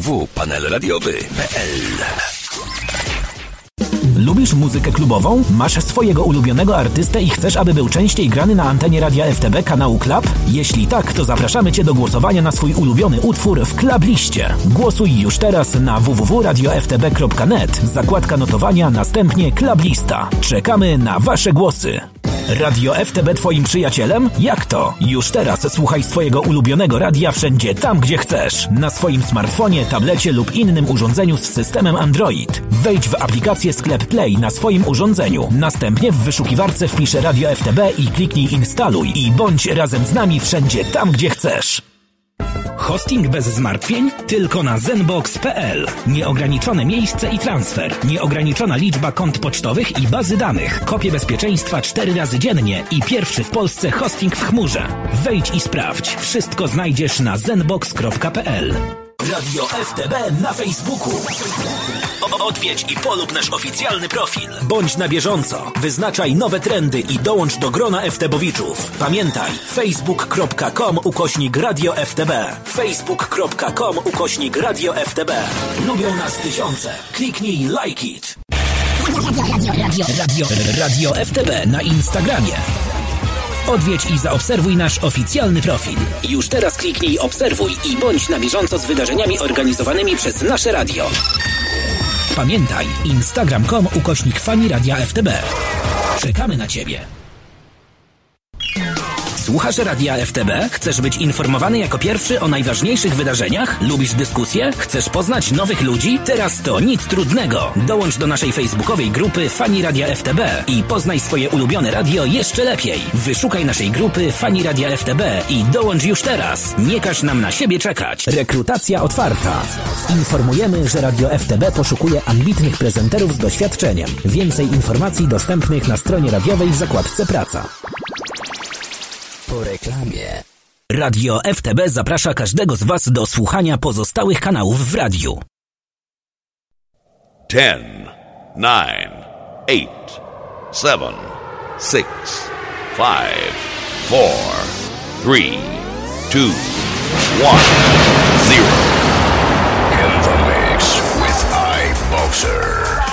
www.panelradiowy.pl Lubisz muzykę klubową? Masz swojego ulubionego artystę i chcesz, aby był częściej grany na antenie radia FTB kanału Club? Jeśli tak, to zapraszamy Cię do głosowania na swój ulubiony utwór w Club Liście. Głosuj już teraz na www.radioftb.net, zakładka notowania, następnie Club Lista. Czekamy na Wasze głosy. Radio FTB Twoim przyjacielem? Jak to? Już teraz słuchaj swojego ulubionego radia wszędzie tam, gdzie chcesz. Na swoim smartfonie, tablecie lub innym urządzeniu z systemem Android. Wejdź w aplikację Sklep Play na swoim urządzeniu. Następnie w wyszukiwarce wpisz Radio FTB i kliknij instaluj i bądź razem z nami wszędzie tam, gdzie chcesz. Hosting bez zmartwień? Tylko na zenbox.pl. Nieograniczone miejsce i transfer. Nieograniczona liczba kont pocztowych i bazy danych. Kopie bezpieczeństwa 4 razy dziennie i pierwszy w Polsce hosting w chmurze. Wejdź i sprawdź. Wszystko znajdziesz na zenbox.pl. Radio FTB na Facebooku. Odwiedź i polub nasz oficjalny profil. Bądź na bieżąco. Wyznaczaj nowe trendy i dołącz do grona FTBowiczów. Pamiętaj, facebook.com ukośnik Radio FTB. facebook.com ukośnik Radio FTB. Lubią nas tysiące. Kliknij like it. Radio, radio, radio FTB na Instagramie. Odwiedź i zaobserwuj nasz oficjalny profil. Już teraz kliknij obserwuj i bądź na bieżąco z wydarzeniami organizowanymi przez nasze radio. Pamiętaj, instagram.com ukośnik fani radia FTB. Czekamy na Ciebie. Słuchasz Radia FTB? Chcesz być informowany jako pierwszy o najważniejszych wydarzeniach? Lubisz dyskusje? Chcesz poznać nowych ludzi? Teraz to nic trudnego. Dołącz do naszej facebookowej grupy Fani Radia FTB i poznaj swoje ulubione radio jeszcze lepiej. Wyszukaj naszej grupy Fani Radia FTB i dołącz już teraz. Nie każ nam na siebie czekać. Rekrutacja otwarta. Informujemy, że Radio FTB poszukuje ambitnych prezenterów z doświadczeniem. Więcej informacji dostępnych na stronie radiowej w zakładce Praca. Po reklamie. Radio FTB zaprasza każdego z Was do słuchania pozostałych kanałów w radiu. 10, 9, 8, 7, 6, 5, 4, 3, 2, 1, 0. In the mix with iBoxer.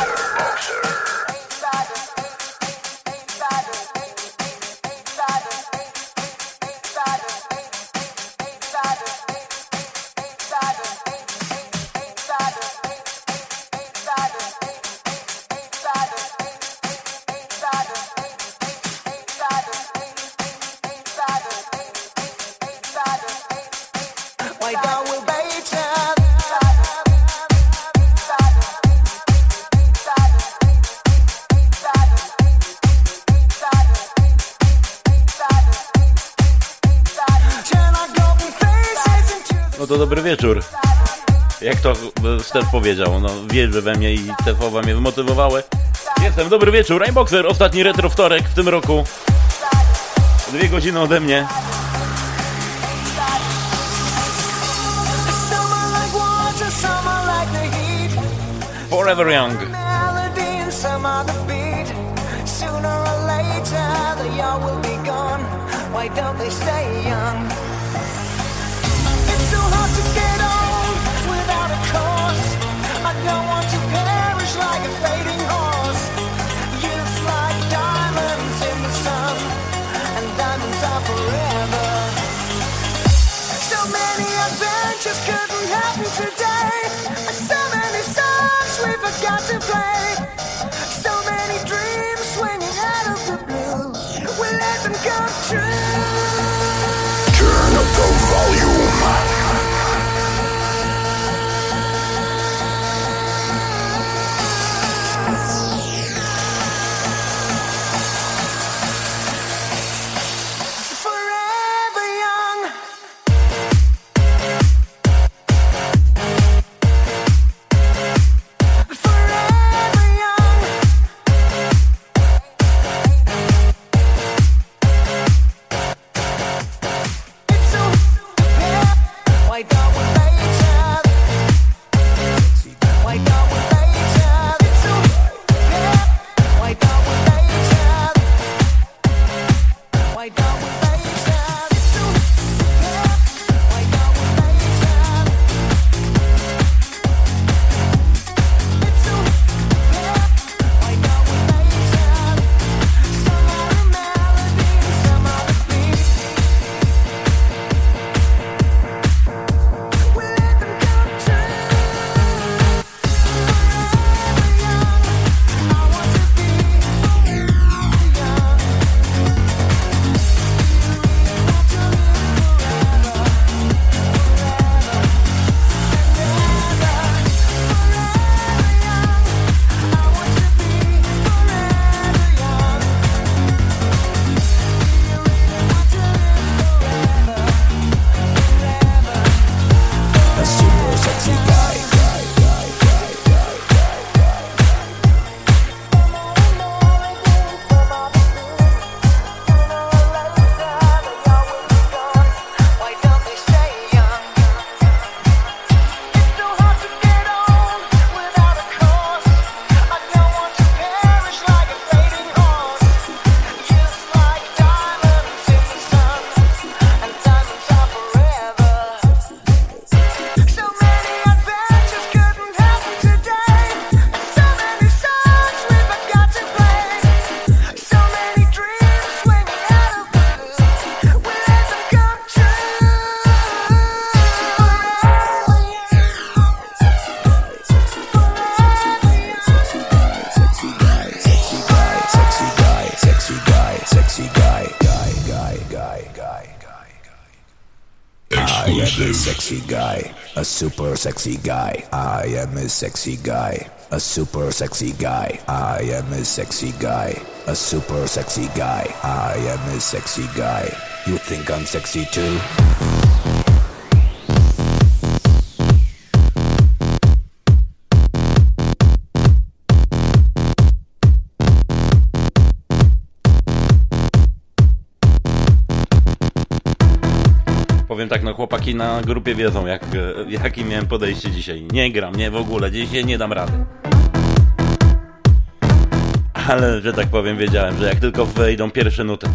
Dobry wieczór. Jak to e, Stef powiedział, no wierzy we mnie i te słowa mnie wymotywowały. Jestem, dobry wieczór, Rainboxer, ostatni retro wtorek w tym roku. Dwie godziny ode mnie. Forever Young. Why don't they stay young? Songs we forgot to play. Sexy guy. I am a sexy guy, a super sexy guy. I am a sexy guy, a super sexy guy. I am a sexy guy. You think I'm sexy too? Chłopaki na grupie wiedzą, jak, jakie miałem podejście dzisiaj. Nie gram, nie w ogóle, dzisiaj nie dam rady. Ale, że tak powiem, wiedziałem, że jak tylko wejdą pierwsze nuty,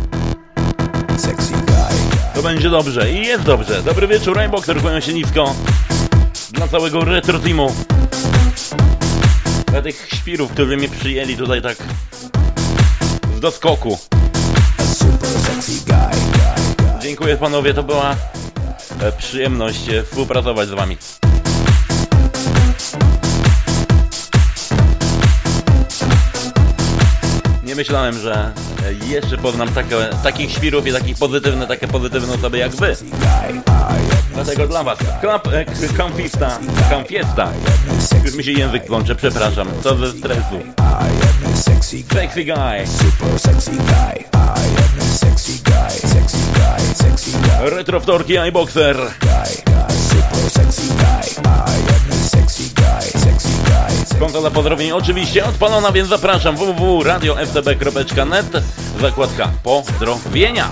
to będzie dobrze i jest dobrze. Dobry wieczór, Rainboxer, kłaniam się nisko. Dla całego retro teamu. Dla tych świrów, którzy mnie przyjęli tutaj tak z doskoku. Dziękuję panowie, to była przyjemność e, współpracować z wami. Nie myślałem, że e, jeszcze poznam takie, takich świrów i takich pozytywne, takie pozytywne osoby jak wy. Dlatego dla was Club e, Confiesta, Confiesta. Już mi się język plącze, przepraszam. Co ze stresu. Sexy guy. Super sexy guy. I am a sexy guy. Retro wtorki, iBoxer. Guy. Guy. Super sexy guy. I am a sexy guy. Sexy guy. Sexy Konsola pozdrowień oczywiście odpalona, więc zapraszam www.radioftb.net Zakładka pozdrowienia.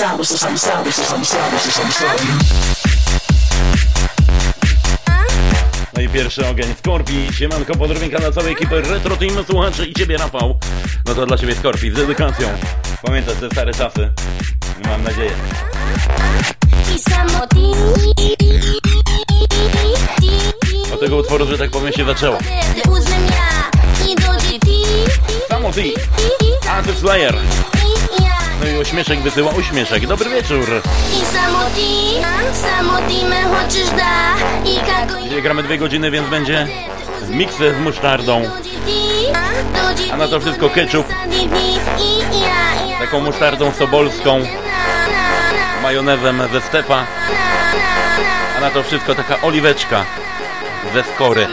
Sound, it's a summer sound. No i pierwszy ogień Skorpi. Siemanko, pozdrowienka dla całej ekipy Retro Team, słuchaczy i ciebie Rafał. No to dla ciebie Skorpi z dedykacją. Pamiętasz te stare czasy? Mam nadzieję. Od tego utworu, że tak powiem, się zaczęło. Samo ty, Anti-Slayer. No i uśmieszek wysyła uśmieszek. Dobry wieczór. I samo ti, samo ti me da. I kako gramy dwie godziny, więc będzie miks z musztardą. A na to wszystko ketchup. Taką musztardą sobolską, majonezem ze stepa, a na to wszystko taka oliweczka ze skory.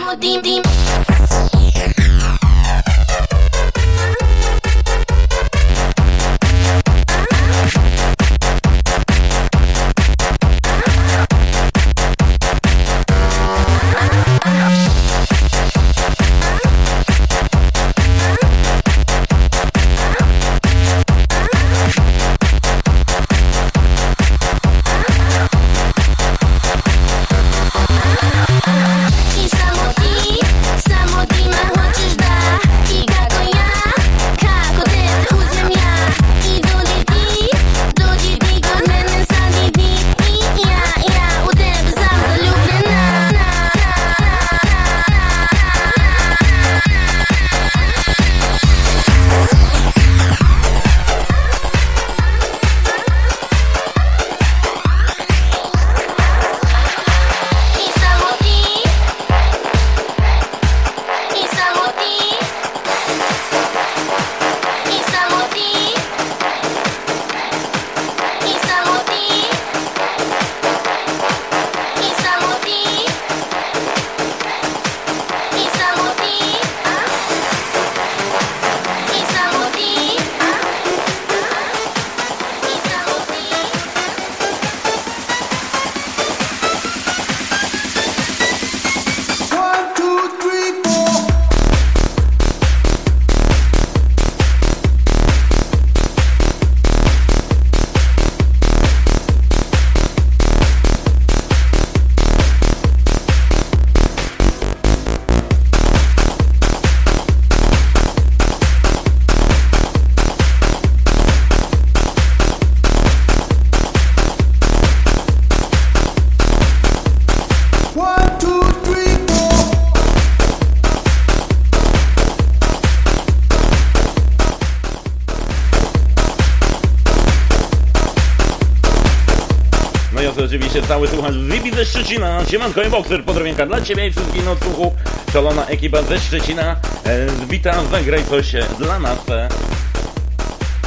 Ze Szczecina. Siemanko i Boxer, pozdrowienka dla Ciebie i wszystkich na odsłuchu. Szalona ekipa ze Szczecina. E, witam, zagraj coś dla nas. E,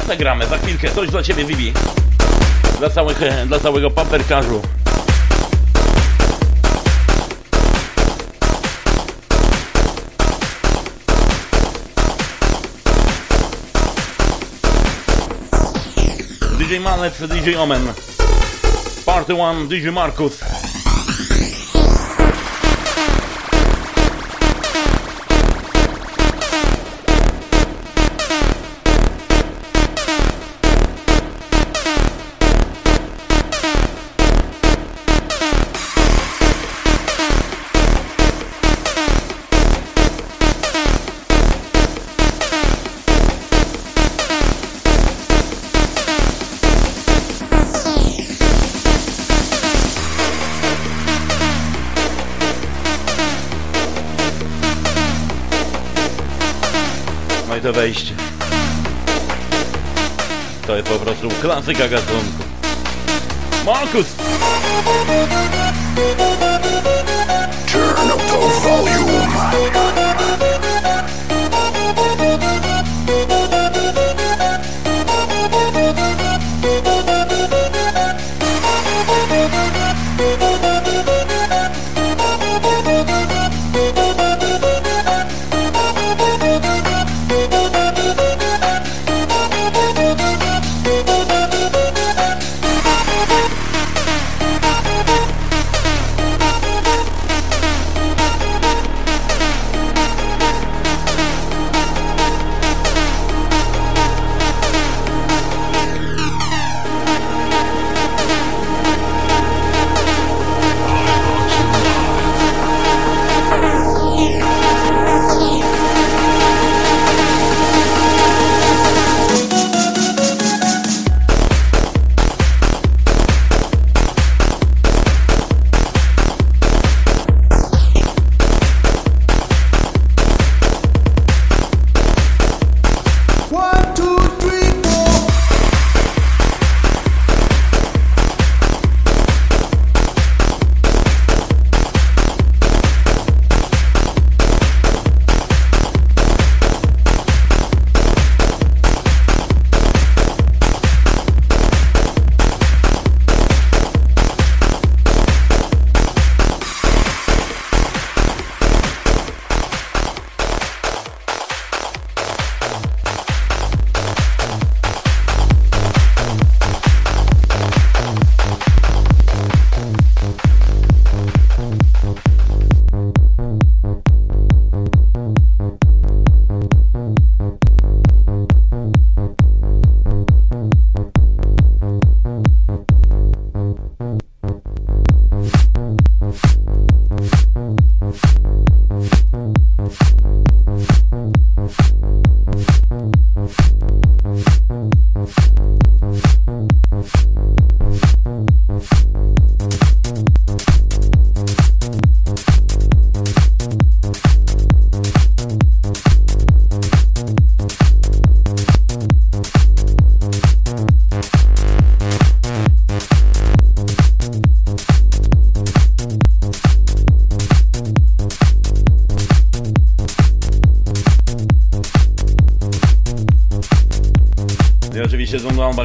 zagramy za chwilkę, coś dla Ciebie Vivi. Dla, całych, e, dla całego paperkarzu. DJ Malec, DJ Omen. Party 1, DJ Markus. Prostu klasyka gatunku. Markus!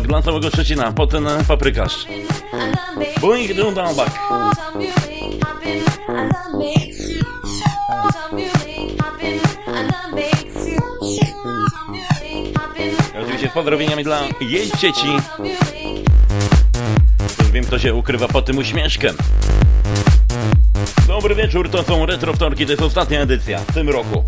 Dla całego Szczecina, potem e, paprykarz. Boing Zundambak. I oczywiście z pozdrowieniami dla jej dzieci. Już wiem, kto się ukrywa pod tym uśmieszkiem. Dobry wieczór, to są Retro Wtorki, to jest ostatnia edycja w tym roku.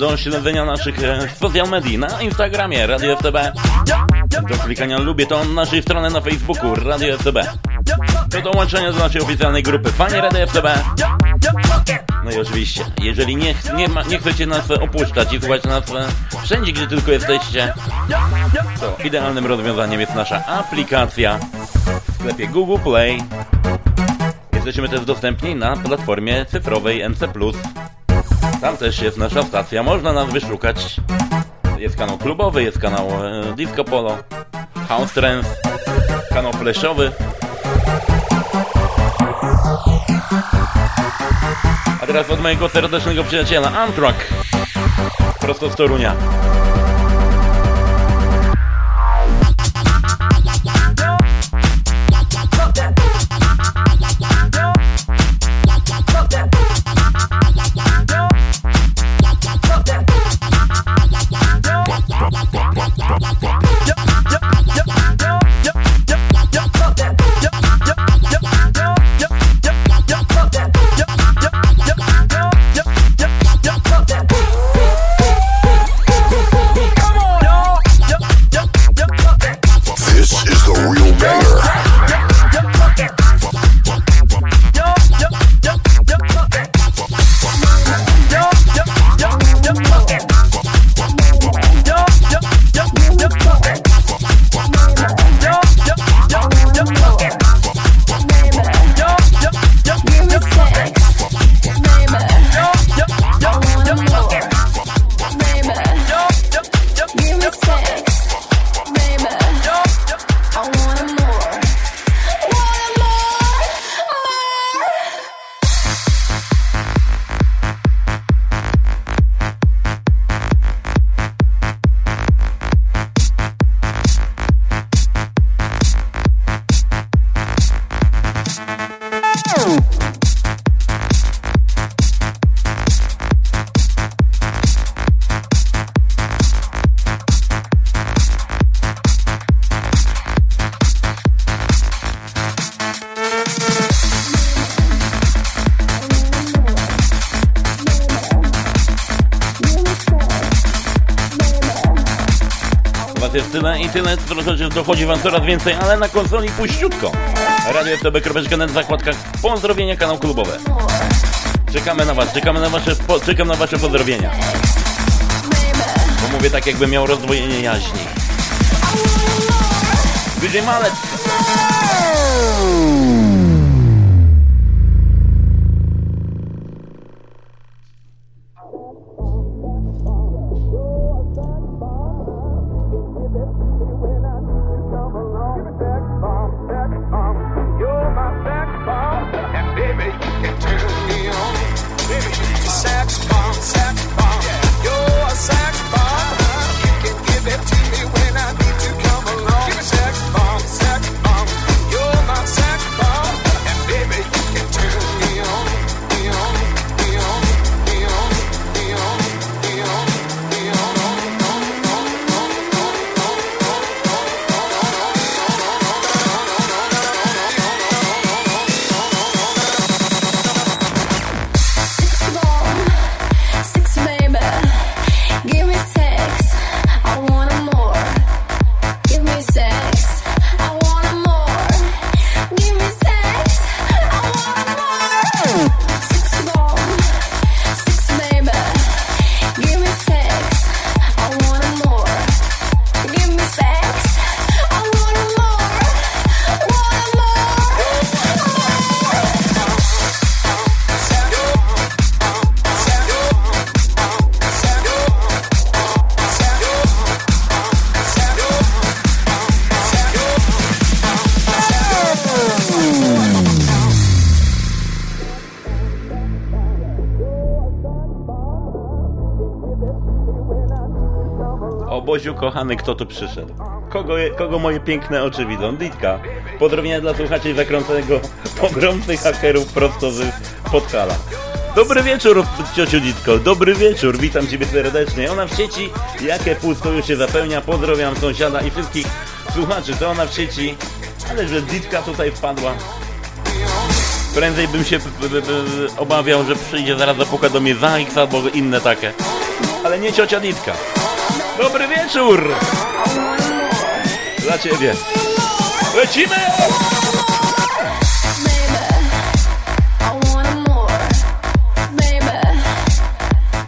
Do śledzenia naszych e, social na Instagramie Radio FTB. Do klikania lubię to naszej strony na Facebooku Radio FTB. Do dołączenia do naszej oficjalnej grupy Fani Radio FTB. No i oczywiście, jeżeli nie, nie, ma, nie chcecie nas opuszczać i słuchać nas e, wszędzie, gdzie tylko jesteście, to idealnym rozwiązaniem jest nasza aplikacja w sklepie Google Play. Jesteśmy też dostępni na platformie cyfrowej MC+. Tam też jest nasza stacja, można nas wyszukać. Jest kanał klubowy, jest kanał e, Disco Polo, House Trance, kanał flashowy. A teraz od mojego serdecznego przyjaciela Amtrak, prosto z Torunia. Jest tyle i tyle, trochę że dochodzi wam coraz więcej, ale na konsoli puściutko. Radio FTB.net w zakładkach pozdrowienia kanał klubowe. Czekamy na was, czekamy na wasze, po, czekam na wasze pozdrowienia. Bo mówię tak jakby miał rozdwojenie jaźni. DJ Malec! Kochany, kto tu przyszedł? Kogo, kogo moje piękne oczy widzą? Ditka. Pozdrowienia dla słuchaczy zakręconego pogromnych hakerów prosto z. Dobry wieczór, ciociu Ditko. Dobry wieczór, witam Ciebie serdecznie. Ona w sieci, jakie pusto już się zapełnia. Pozdrawiam sąsiada i wszystkich słuchaczy. To ona w sieci, ale że Ditka tutaj wpadła. Prędzej bym się obawiał, że przyjdzie zaraz zapuka do mnie Zajks albo inne takie. Ale nie ciocia Ditka. Dobry wieczór! Dla ciebie. Lecimy!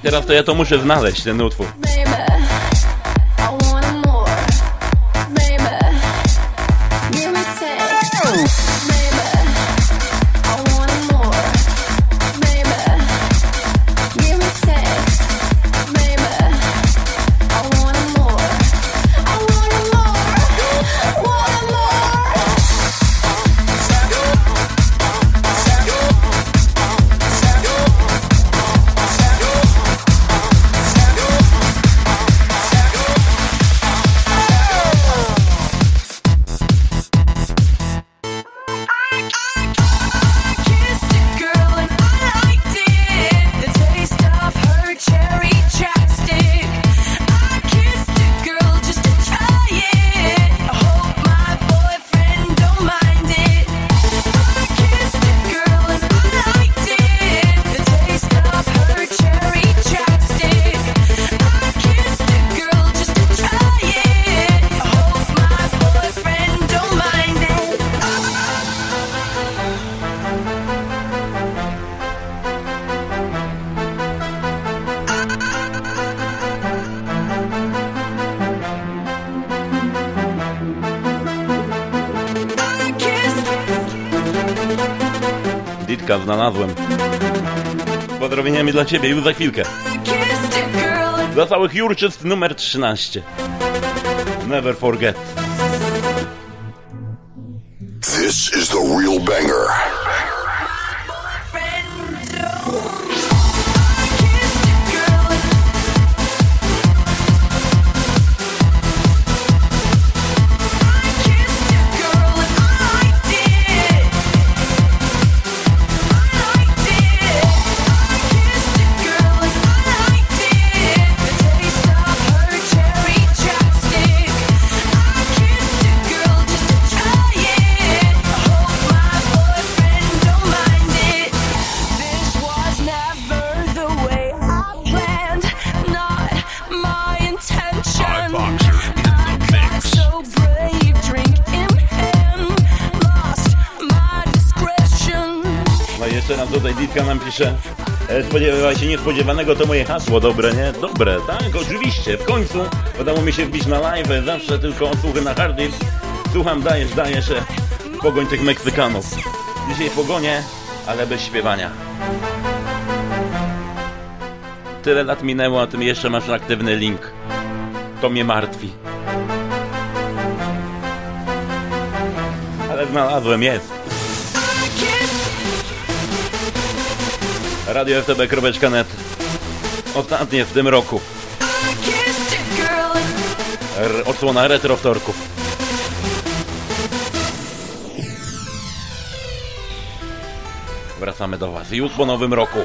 Teraz to ja to muszę znaleźć, ten utwór. Ciebie już za chwilkę. Dla całych jurczyc numer 13. Never forget. Się niespodziewanego, to moje hasło dobre, nie? Dobre, tak, oczywiście. W końcu udało mi się wbić na live, zawsze tylko odsłuchy na hard disk. Słucham, dajesz, dajesz, e, pogoń tych Meksykanów. Dzisiaj pogonię, ale bez śpiewania. Tyle lat minęło, a ty jeszcze masz aktywny link. To mnie martwi. Ale znalazłem, jest. Radio FTB.net Ostatnie w tym roku. R- odsłona retro wtorków. Wracamy do Was już po nowym roku.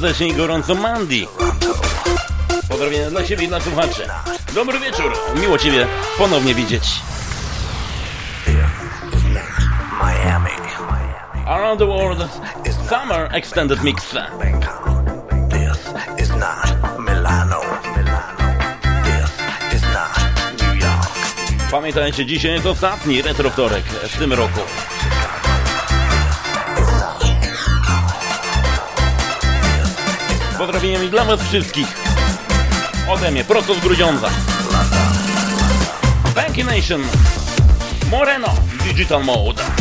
Serdecznie i gorąco Mandy. Pozdrowienia dla siebie i dla słuchaczy. Dobry wieczór, miło Ciebie ponownie widzieć. Miami, Around the World Summer Extended Mix. This is not Milano. This is not New York. Pamiętajcie, dzisiaj jest ostatni retro wtorek w tym roku. Pozdrowieniami dla Was wszystkich. Ode mnie, prosto z Grudziądza. Banky Nation. Moreno. Digital Mode.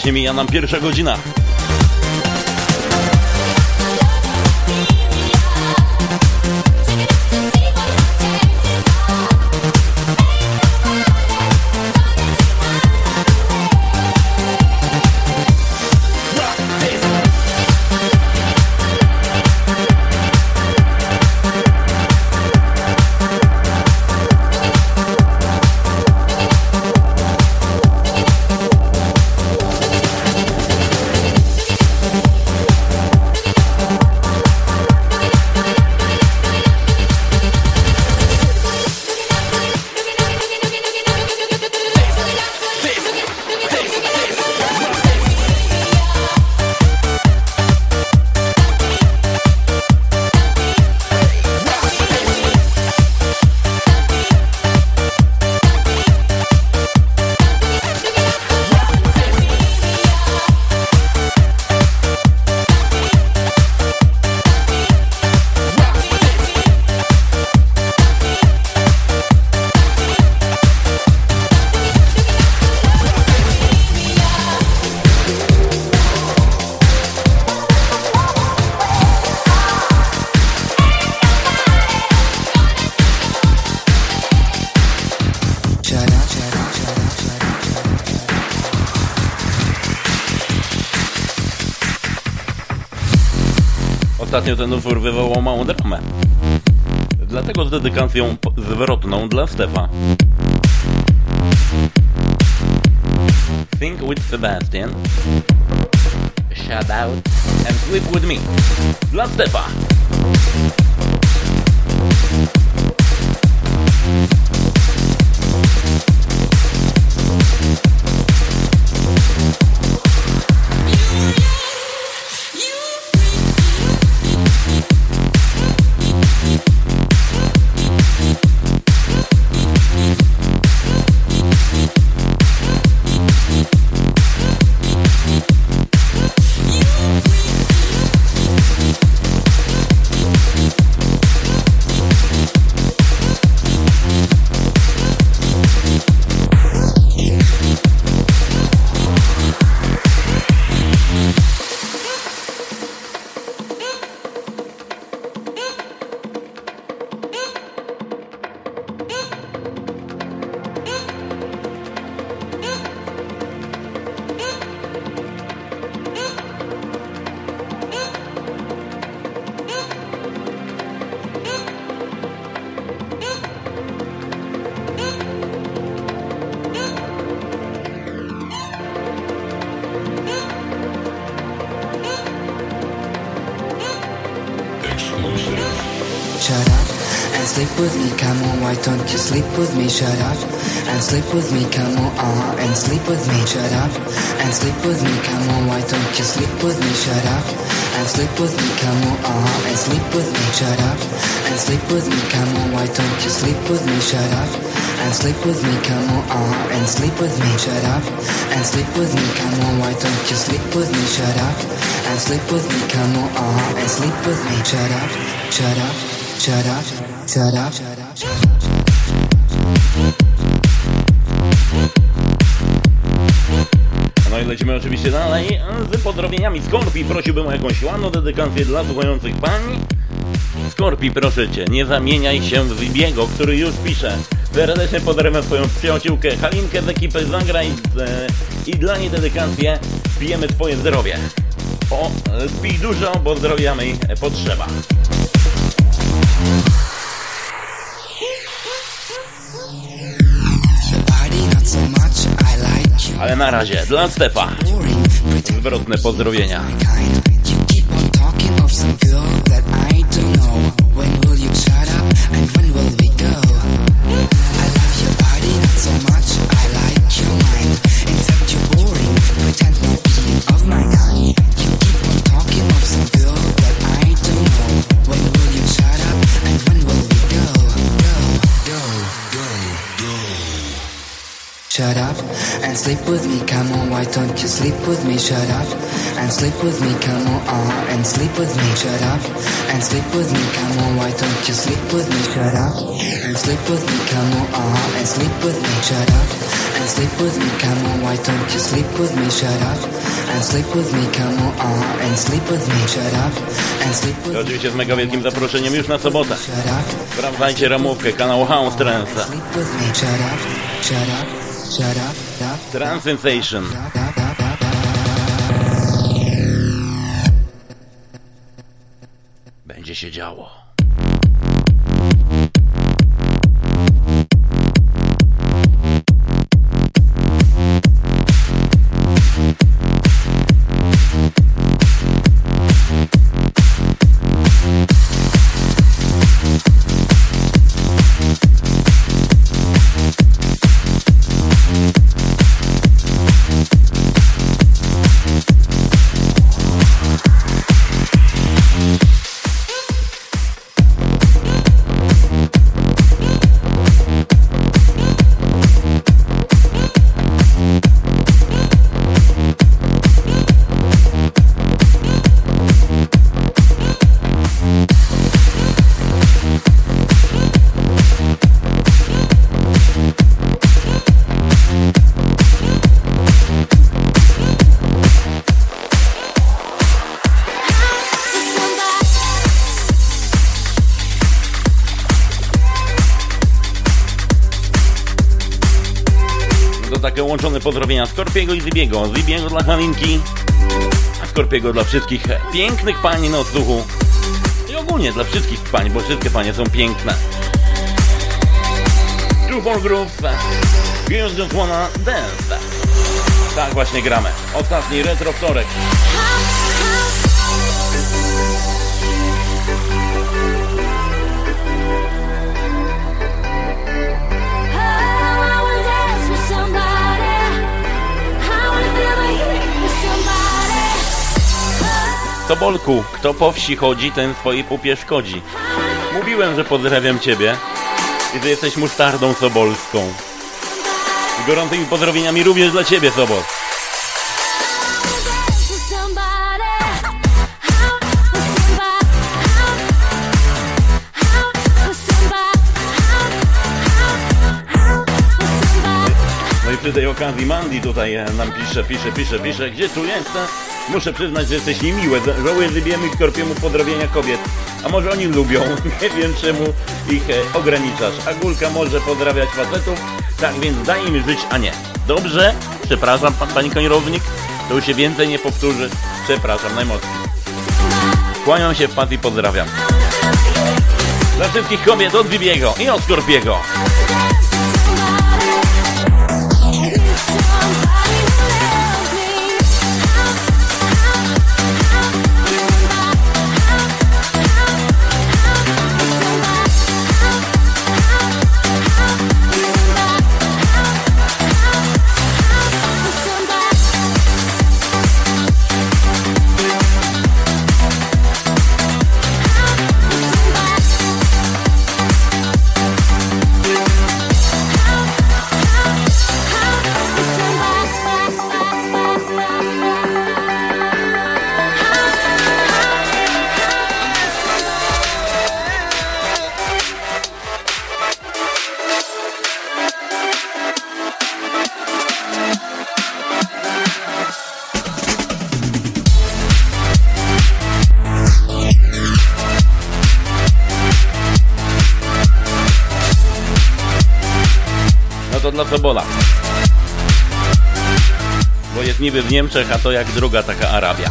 Właśnie mija nam pierwsza godzina. Ostatnio ten utwór wywołał małą dramę. Dlatego z dedykacją zwrotną dla Stefa. Think with Sebastian. Shout out and sleep with me. Dla Stefa. Shut up and sleep with me, come on. Uh-huh, and sleep with me. Shut up and sleep with me, come on. Why don't you sleep with me? Shut up and sleep with me, come on. Uh-huh, and sleep with me. Shut up, shut up, shut up, shut up, shut up. No i lecimy oczywiście dalej z pozdrowieniami Skorpi. Prosiłbym o jakąś ładną dedykację dla słuchających pań. Skorpi, proszę cię, nie zamieniaj się w Zibiego, który już pisze. Serdecznie pozdrawiam swoją przyjaciółkę Halinkę z ekipy Zagraj e, i dla niej dedykację pijemy twoje zdrowie. O, pij dużo, bo zdrowia mi potrzeba. Ale na razie, dla Stefa, zwrotne pozdrowienia. Sleep with me, come on, why don't you sleep with me? Shut up and sleep with me, come on, uh, and sleep with me. Shut up and sleep with me, come on, why don't you sleep with me? Shut up and sleep with me, come on, uh, and sleep with me. Shut up and sleep with me, come on, why don't you sleep with me? Shut up and sleep with me, come on, uh, and sleep with me. Shut up and sleep with me. oczywiście z mega wielkim zaproszeniem już na sobotę. Sprawdzajcie ramówkę kanału House Trance. Shut up, shut up, shut up, up, Trance Sensation. up, up, up, up, up. Będzie się działo. Pozdrowienia Skorpiego i Zibiego. Zibiego dla Halinki, a Skorpiego dla wszystkich pięknych pań na odsłuchu. ogólnie dla wszystkich pań, bo wszystkie panie są piękne. Two for Groove, Girls Just Dance. Tak właśnie gramy. Ostatni retro wtorek. Tobolku, kto po wsi chodzi, ten swojej pupie szkodzi. Mówiłem, że pozdrawiam ciebie i że jesteś musztardą sobolską. Z gorącymi pozdrowieniami również dla ciebie, Sobol. No i przy tej okazji Mandy tutaj nam pisze, pisze, pisze, pisze, gdzie tu jestem? Muszę przyznać, że jesteś niemiłe. Żałuję, że wiemy Skorpiemu pozdrowienia kobiet. A może oni lubią? Nie wiem czemu ich e, ograniczasz. A Gulka może pozdrawiać facetów? Tak więc daj im żyć, a nie. Dobrze? Przepraszam, pan, pani koniownik. To już się więcej nie powtórzy. Przepraszam najmocniej. Kłaniam się w pat i pozdrawiam. Dla wszystkich kobiet od Bibiego i od Skorpiego. To dla Sobola. Bo jest niby w Niemczech, a to jak druga taka Arabia.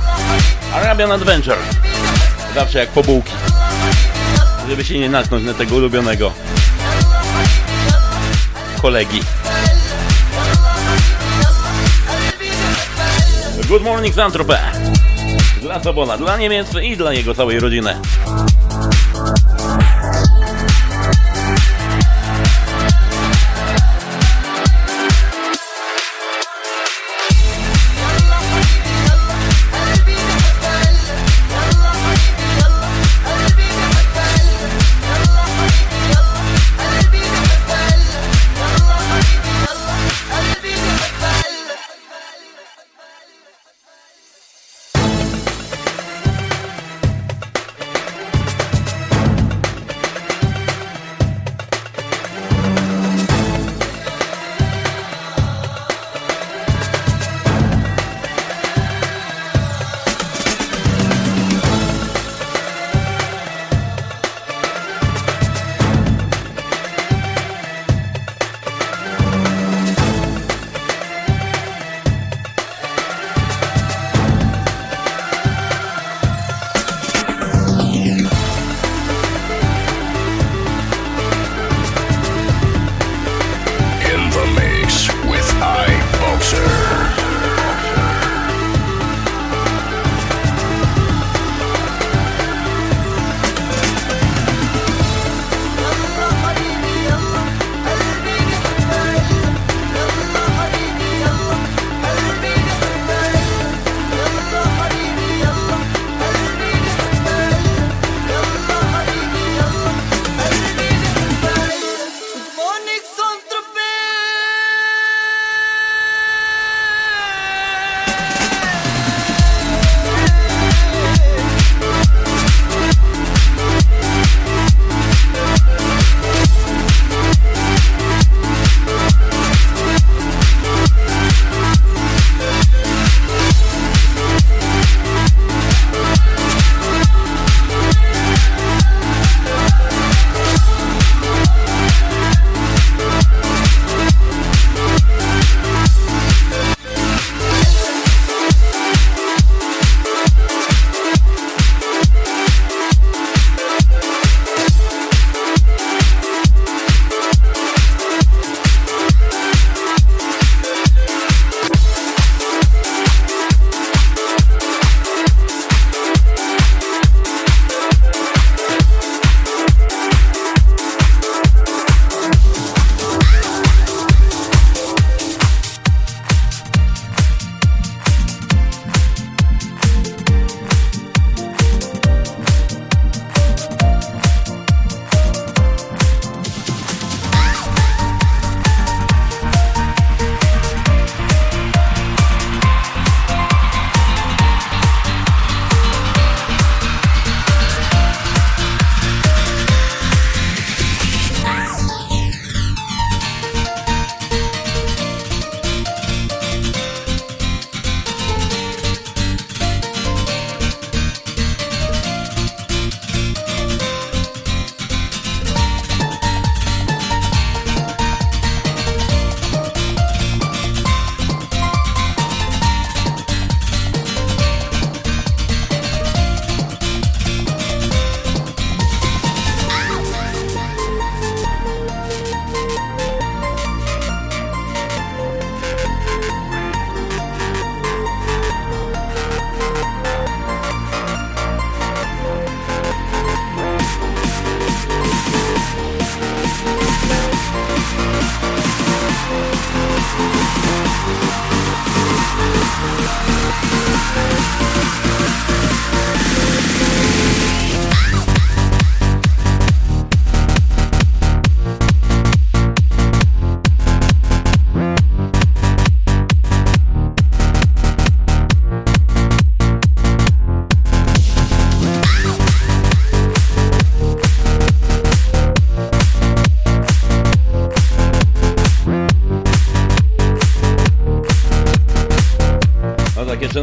Arabian Adventure. Zawsze jak po bułki. Żeby się nie natknąć na tego ulubionego kolegi. Good morning, Saint-Tropez. Dla Sobola, dla Niemiec i dla jego całej rodziny.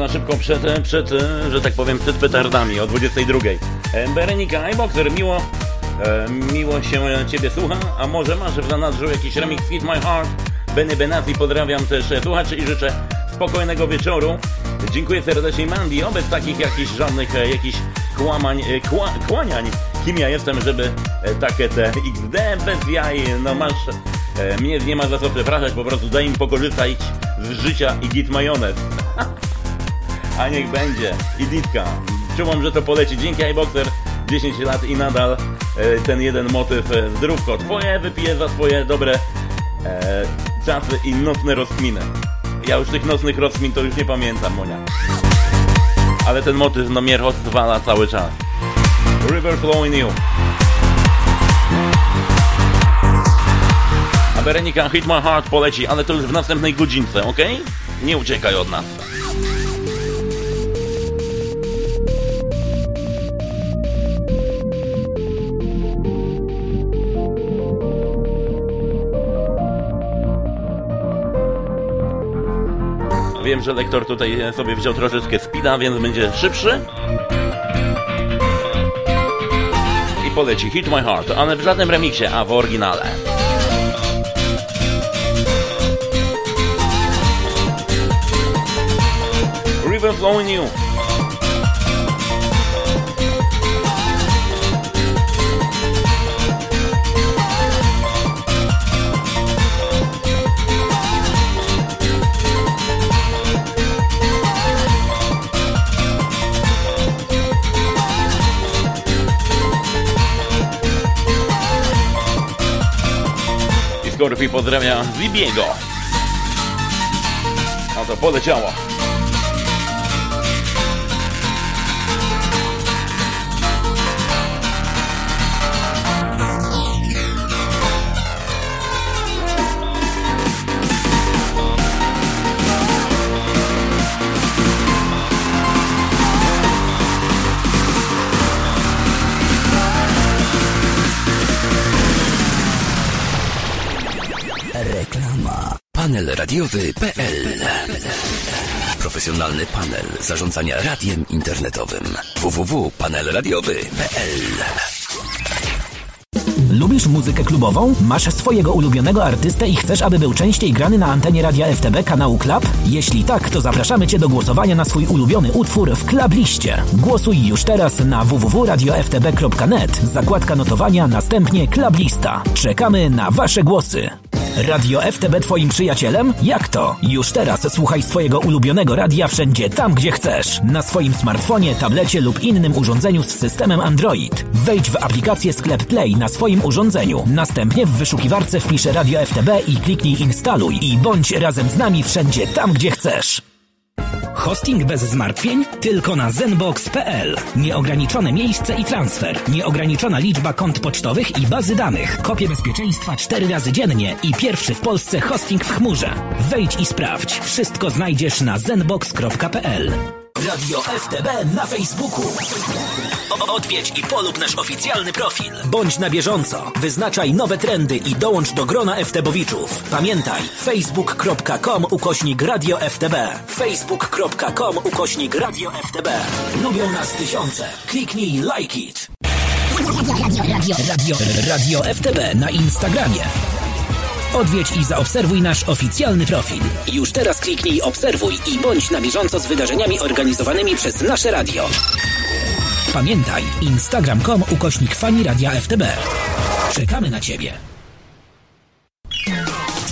Szybko przed, przed, że tak powiem, przed petardami o 22. E, Berenika iBoxer, miło, miło się Ciebie słucha, a może masz w zanadrzu jakiś remix Hit My Heart? Benny Benassi, pozdrawiam też słuchaczy i życzę spokojnego wieczoru. Dziękuję serdecznie Mandy, obec takich jakichś żadnych, e, jakichś kłamań, e, kła, kłaniań, kim ja jestem, żeby e, takie te XD bez jaj, no masz, mnie nie ma za co przepraszać, po prostu daj im pokorzystać z życia i git majonez. A niech będzie. I Ditka. Czułam, że to poleci. Dzięki iBoxer. 10 lat i nadal e, ten jeden motyw e, zdrówko. Twoje wypiję za swoje dobre e, czasy i nocne rozkminy. Ja już tych nocnych rozkmin to już nie pamiętam, Monia. Ale ten motyw no mnie rozwala cały czas. River Flow in You. A Berenika Hit My Heart poleci, ale to już w następnej godzince, ok? Nie uciekaj od nas. Wiem, że lektor tutaj sobie wziął troszeczkę speeda, więc będzie szybszy. I poleci Hit My Heart, ale w żadnym remiksie, a w oryginale. River Flowing You. I Skorpi pozdrawia Zibiego. A to poleciało. radiowy.pl Profesjonalny panel zarządzania radiem internetowym. www.panelradiowy.pl Lubisz muzykę klubową? Masz swojego ulubionego artystę i chcesz, aby był częściej grany na antenie radia FTB kanału Club? Jeśli tak, to zapraszamy Cię do głosowania na swój ulubiony utwór w Club Liście. Głosuj już teraz na www.radioftb.net, zakładka notowania, następnie Club Lista. Czekamy na Wasze głosy. Radio FTB Twoim przyjacielem? Jak to? Już teraz słuchaj swojego ulubionego radia wszędzie tam, gdzie chcesz. Na swoim smartfonie, tablecie lub innym urządzeniu z systemem Android. Wejdź w aplikację Sklep Play na swoim urządzeniu. Następnie w wyszukiwarce wpisz Radio FTB i kliknij instaluj i bądź razem z nami wszędzie tam, gdzie chcesz. Hosting bez zmartwień? Tylko na zenbox.pl. Nieograniczone miejsce i transfer. Nieograniczona liczba kont pocztowych i bazy danych. Kopie bezpieczeństwa 4 razy dziennie i pierwszy w Polsce hosting w chmurze. Wejdź i sprawdź. Wszystko znajdziesz na zenbox.pl. Radio FTB na Facebooku. Odwiedź i polub nasz oficjalny profil. Bądź na bieżąco. Wyznaczaj nowe trendy i dołącz do grona FTBowiczów. Pamiętaj, facebook.com ukośnik Radio FTB. facebook.com ukośnik Radio FTB. Lubią nas tysiące. Kliknij like it. Radio, radio, radio FTB na Instagramie. Odwiedź i zaobserwuj nasz oficjalny profil. Już teraz kliknij obserwuj i bądź na bieżąco z wydarzeniami organizowanymi przez nasze radio. Pamiętaj, instagram.com ukośnik fani radia FTB. Czekamy na Ciebie.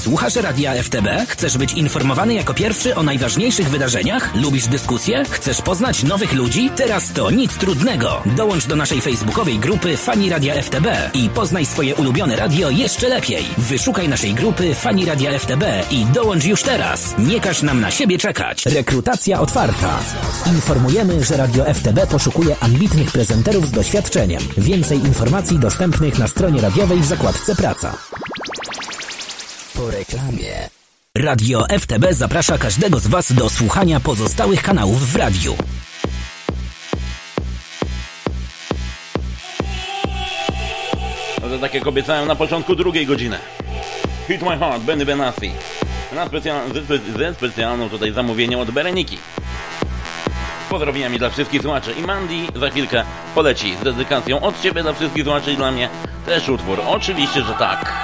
Słuchasz Radia FTB? Chcesz być informowany jako pierwszy o najważniejszych wydarzeniach? Lubisz dyskusje? Chcesz poznać nowych ludzi? Teraz to nic trudnego. Dołącz do naszej facebookowej grupy Fani Radia FTB i poznaj swoje ulubione radio jeszcze lepiej. Wyszukaj naszej grupy Fani Radia FTB i dołącz już teraz. Nie każ nam na siebie czekać. Rekrutacja otwarta. Informujemy, że Radio FTB poszukuje ambitnych prezenterów z doświadczeniem. Więcej informacji dostępnych na stronie radiowej w zakładce Praca. Po reklamie. Radio FTB zaprasza każdego z Was do słuchania pozostałych kanałów w radiu. No to tak jak obiecałem na początku drugiej godziny. Hit My Heart, Benny Benassi. Na specjal, ze, spe- ze specjalną tutaj zamówieniem od Bereniki. pozdrowieniami dla wszystkich słuchaczy i Mandy za chwilkę poleci z dedykacją od Ciebie dla wszystkich słuchaczy i dla mnie też utwór. Oczywiście, że tak.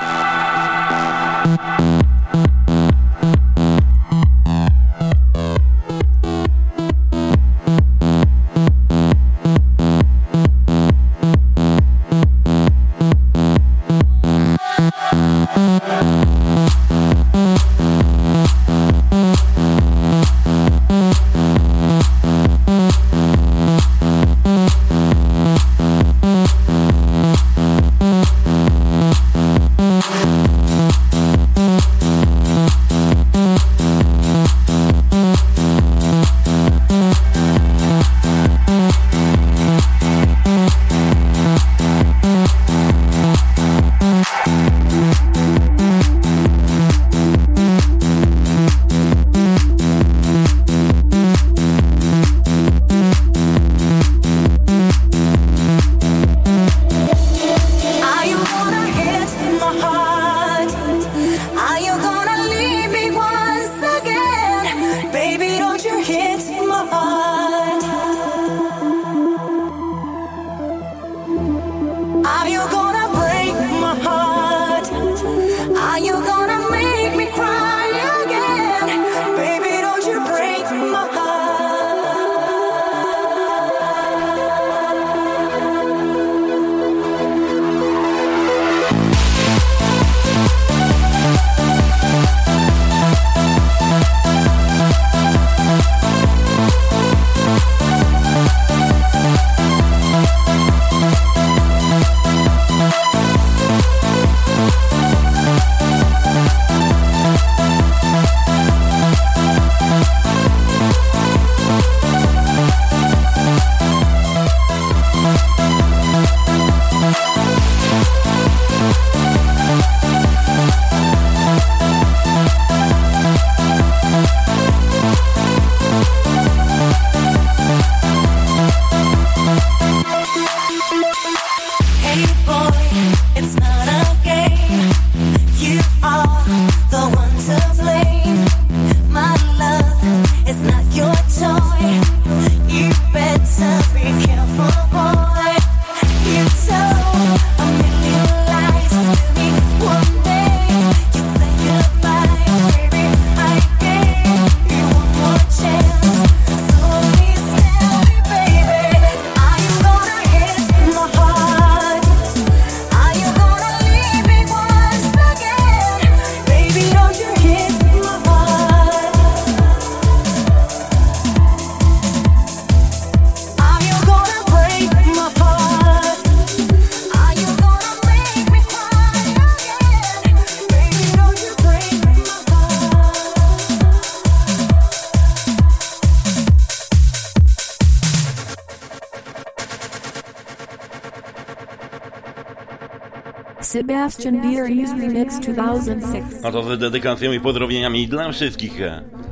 Sebastian Bier's Remix 2006. No to z dedykacją i pozdrowieniami dla wszystkich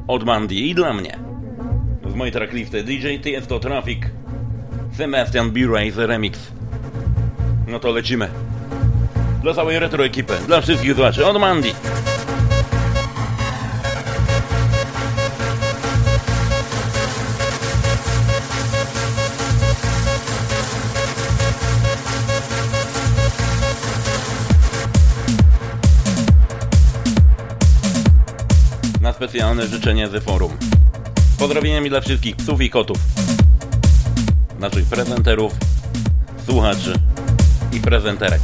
od Mandy i dla mnie. Z mojej tracklisty DJ Tiesto Traffic Sebastian B-Race Remix. No to lecimy. Dla całej retro ekipy, dla wszystkich słuchaczy od Mandy. Specjalne życzenie z forum. Pozdrowieniami dla wszystkich psów i kotów. Naszych prezenterów, słuchaczy i prezenterek.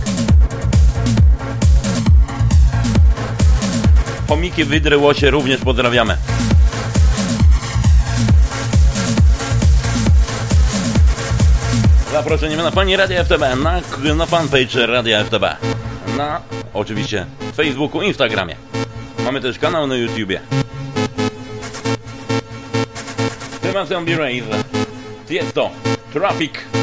Chomiki wydry łosie również pozdrawiamy. Zaproszeniem na fani Radia FTB, na, na fanpage Radia FTB, na oczywiście Facebooku, Instagramie. Mamy też kanał na YouTubie. më thënë birë ai. Ti e do. Trafik.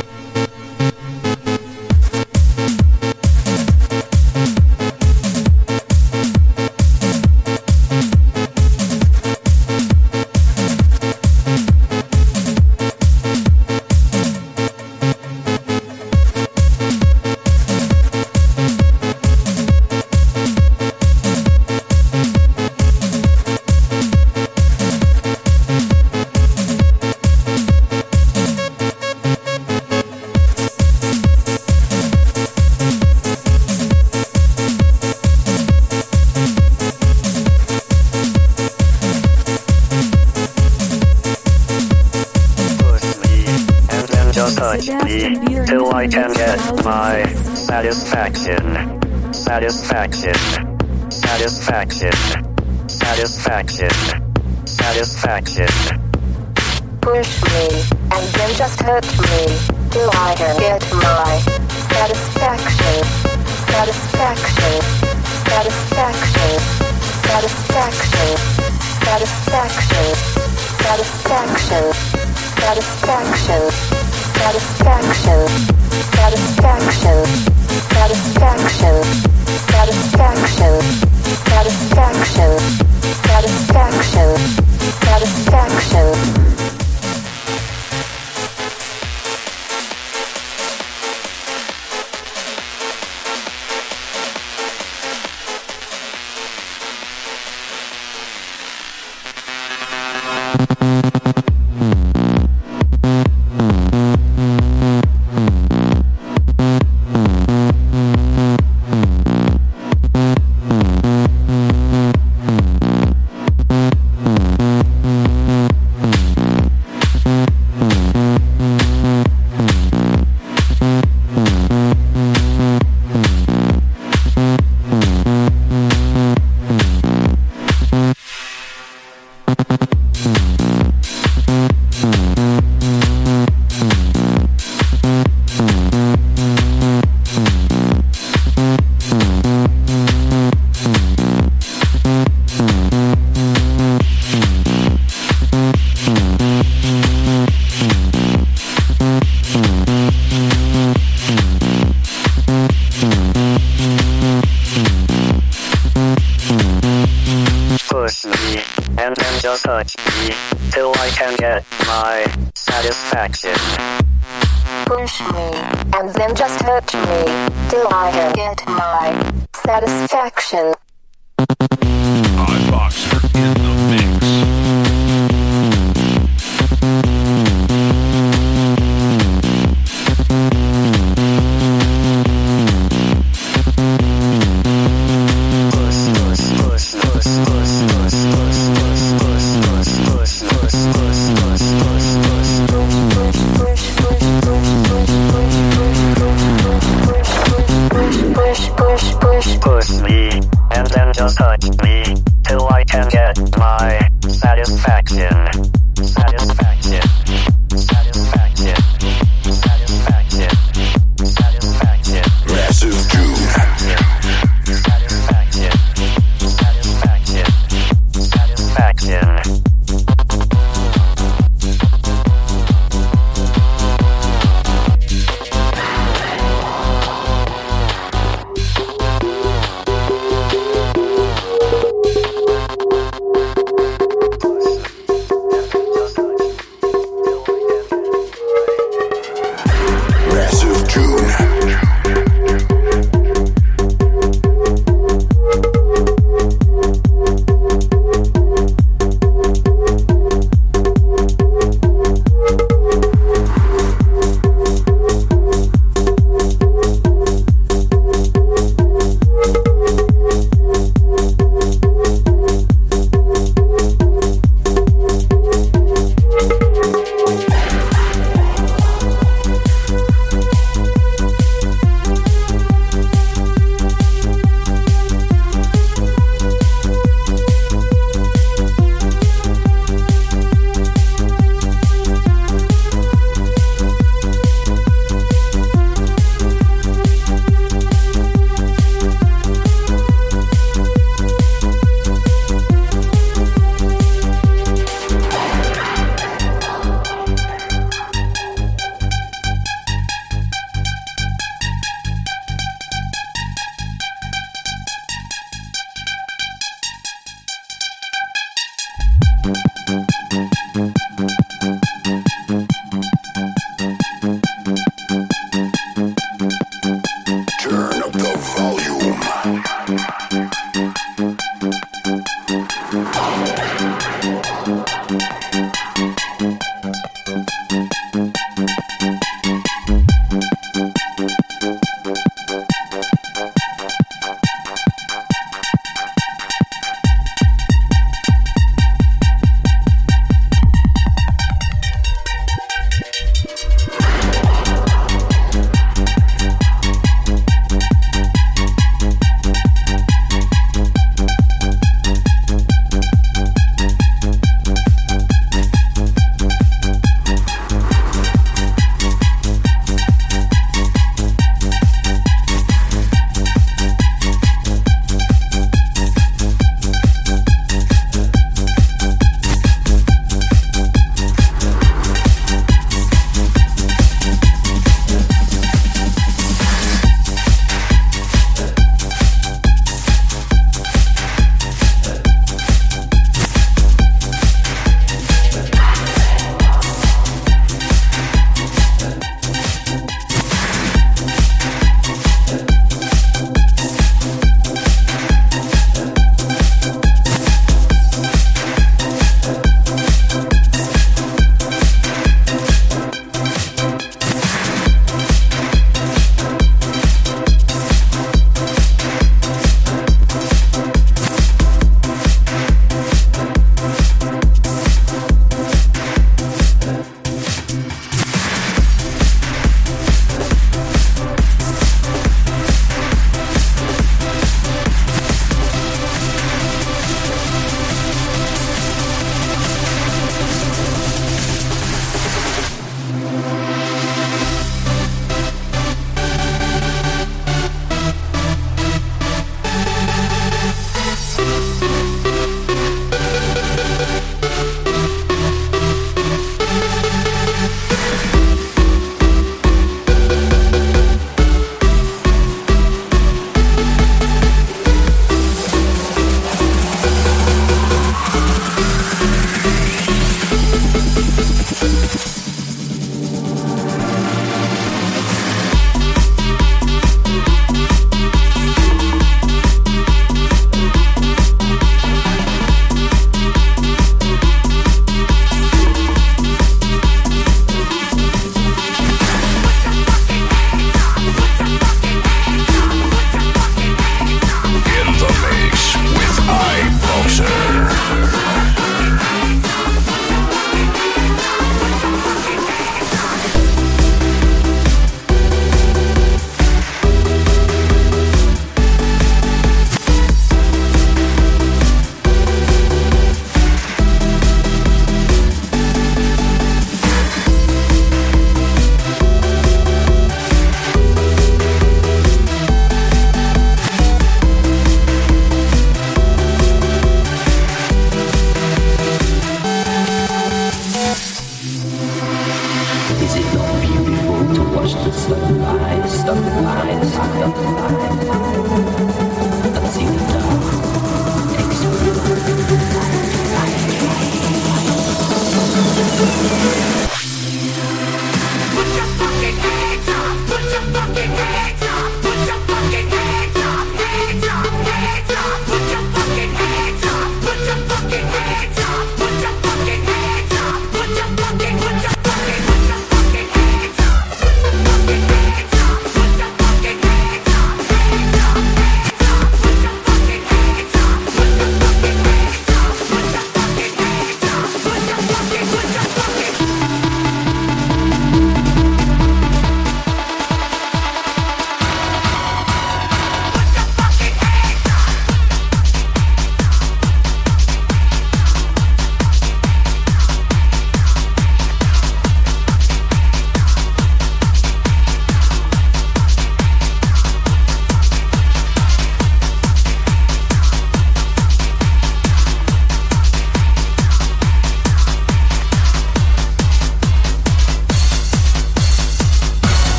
Satisfaction. Satisfaction. Satisfaction. Satisfaction. Push me, and then just hurt me, till I get my. Satisfaction. Satisfaction. Satisfaction. Satisfaction. Satisfaction. Satisfaction satisfaction, satisfaction, satisfaction. Satisfaction. Satisfaction. Satisfaction. Satisfaction.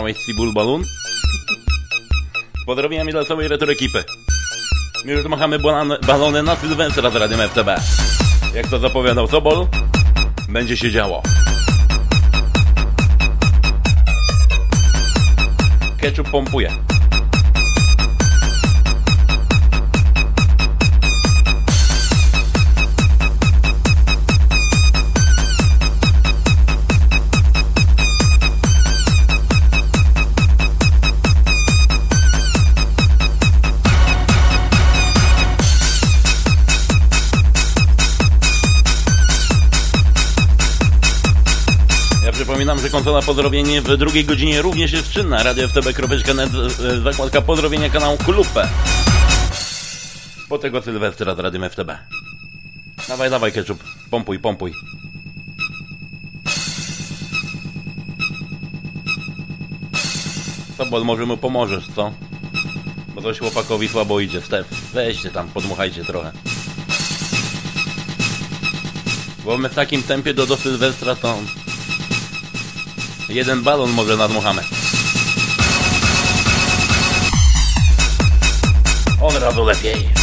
Słyszałeś Cibul Balloon? Pozdrowieniami dla całej retro ekipy. My już machamy balony na Sylwestra z Radiem FTB. Jak to zapowiadał Sobol, będzie się działo. Ketchup pompuje. Że konsola pozdrowienie w drugiej godzinie również jest czynna. Radio FTB.net, e, zakładka pozdrowienia kanału Kulupę. Po tego Sylwestra z Radiem FTB. Dawaj, dawaj ketchup. Pompuj, pompuj. Sobol, może mu pomożesz, co? Bo coś chłopakowi słabo idzie. Stef, weźcie tam, podmuchajcie trochę. Bo my w takim tempie do, do Sylwestra to... Jeden balon może nadmuchamy. On razu lepiej.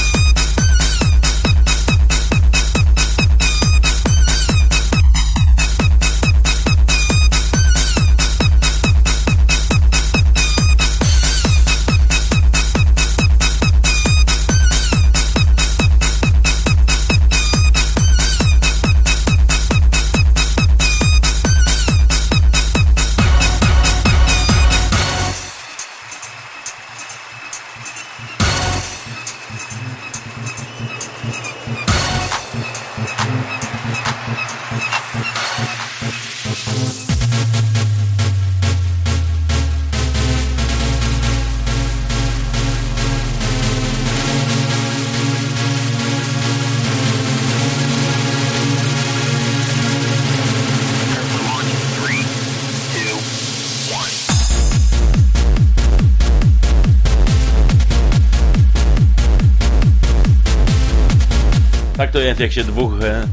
Jak się dwóch e,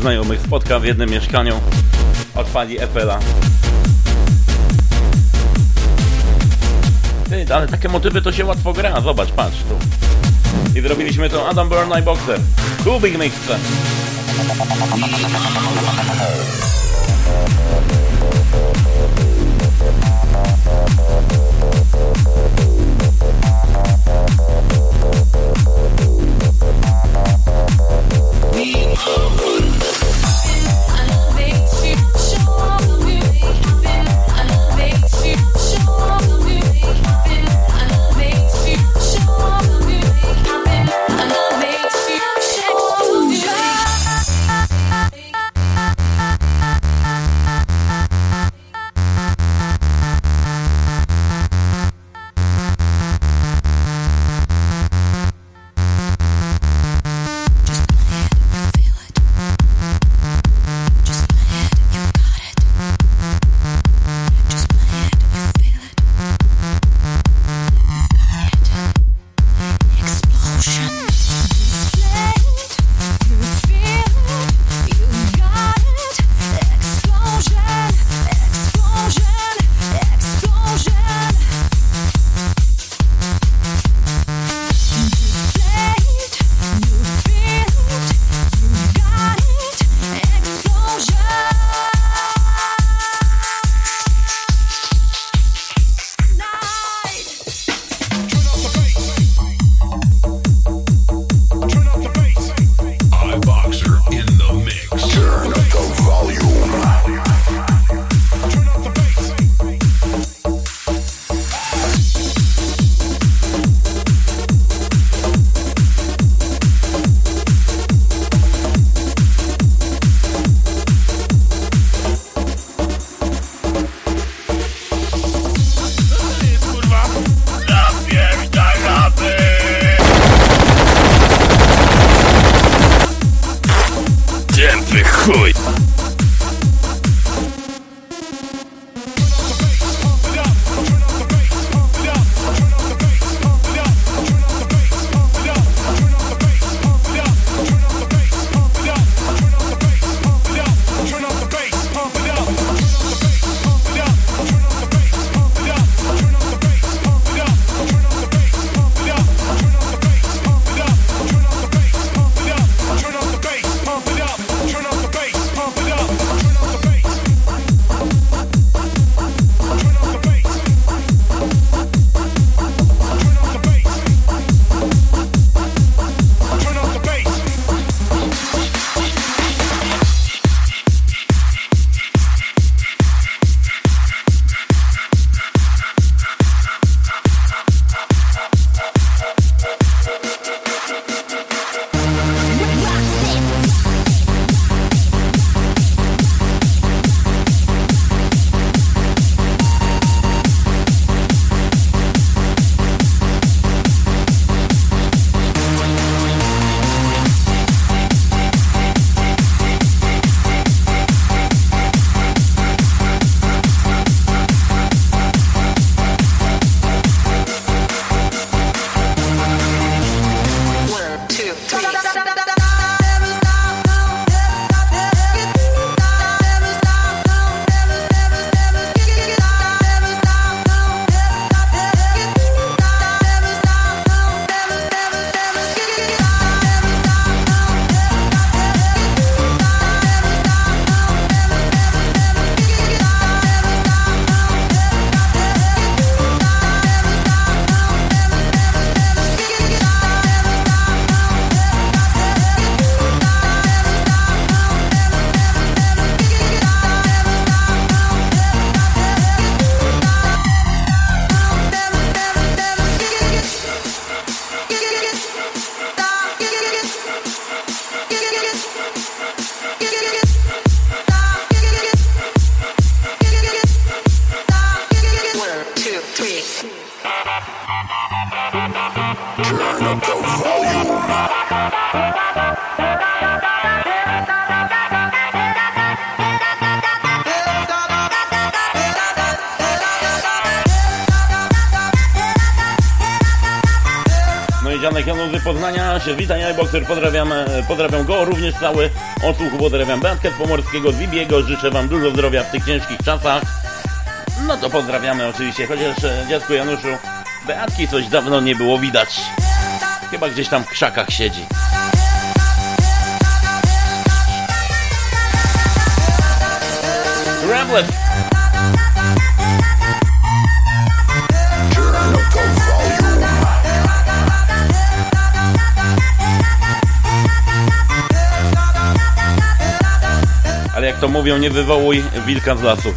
znajomych spotka w jednym mieszkaniu, odpali Epela. Ty, ale takie motywy to się łatwo gra. Zobacz, patrz tu. I zrobiliśmy to Adam Byrne i Boxer. Big Mixer. Boxer, pozdrawiam, e, pozdrawiam go, również cały odsłuch, pozdrawiam z Pomorskiego, z życzę wam dużo zdrowia w tych ciężkich czasach. No to pozdrawiamy oczywiście, chociaż e, dziadku Januszu, Beatki coś dawno nie było widać. Chyba gdzieś tam w krzakach siedzi. Ramlet! Jak to mówią, nie wywołuj wilka z lasu.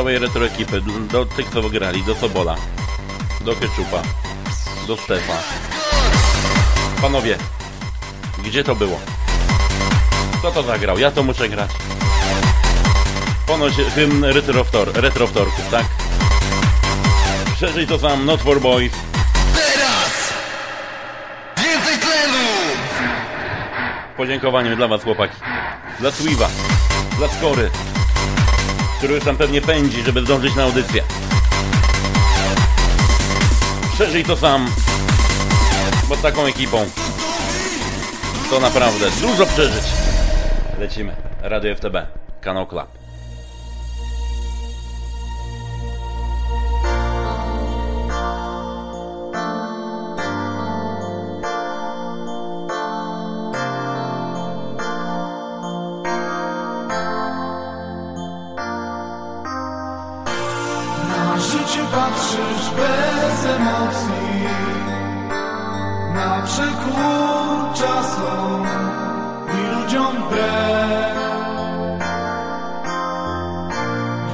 Całej retro ekipy, do, do tych co wygrali, do Sobola, do Keczupa, do Stefa. Panowie, gdzie to było? Kto to zagrał? Ja to muszę grać. Ponoć hymn retrowtorków, tak? Przeżyj to sam, Not for Boys. Teraz! Więcej tlenu! Podziękowanie dla was, chłopaki. Dla Sweeva, dla Skory, który już tam pewnie pędzi, żeby zdążyć na audycję. Przeżyj to sam, bo z taką ekipą to naprawdę dużo przeżyć. Lecimy. Radio FTB, kanał Club.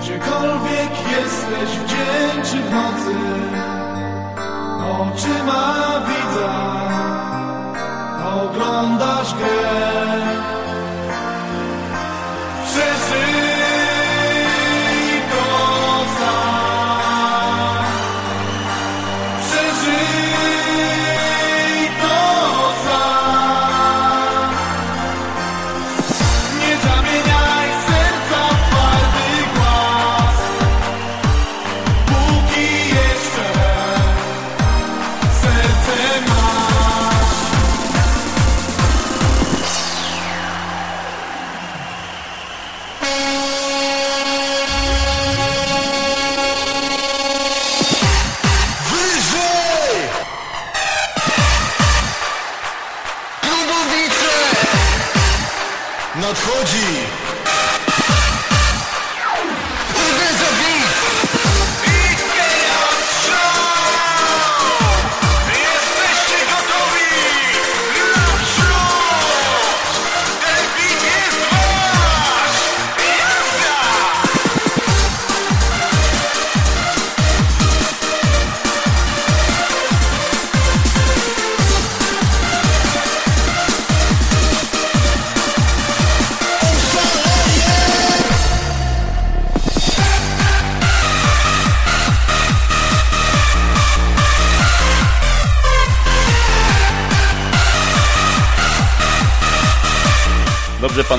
Gdziekolwiek jesteś w dzień czy w nocy, oczyma widza. Oglądasz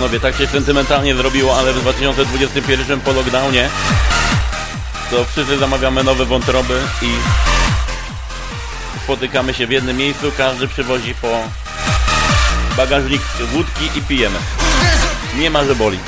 panowie, tak się sentymentalnie zrobiło, ale w 2021 po lockdownie to wszyscy zamawiamy nowe wątroby i spotykamy się w jednym miejscu, każdy przywozi po bagażnik wódki i pijemy. Nie ma, że boli.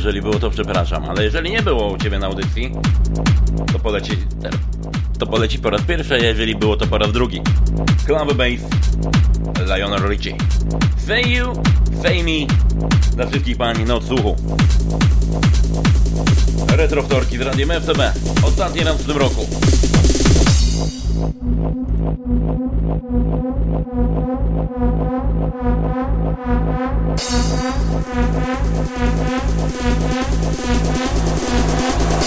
Jeżeli było to przepraszam, ale jeżeli nie było u Ciebie na audycji, to poleci, to poleci po raz pierwszy, a jeżeli było to po raz drugi. Club Bass, Lionel Richie. Say you, say me, dla wszystkich Pani na odsłuchu. Retro wtorki z Radiem FTB, ostatni raz w tym roku. Thank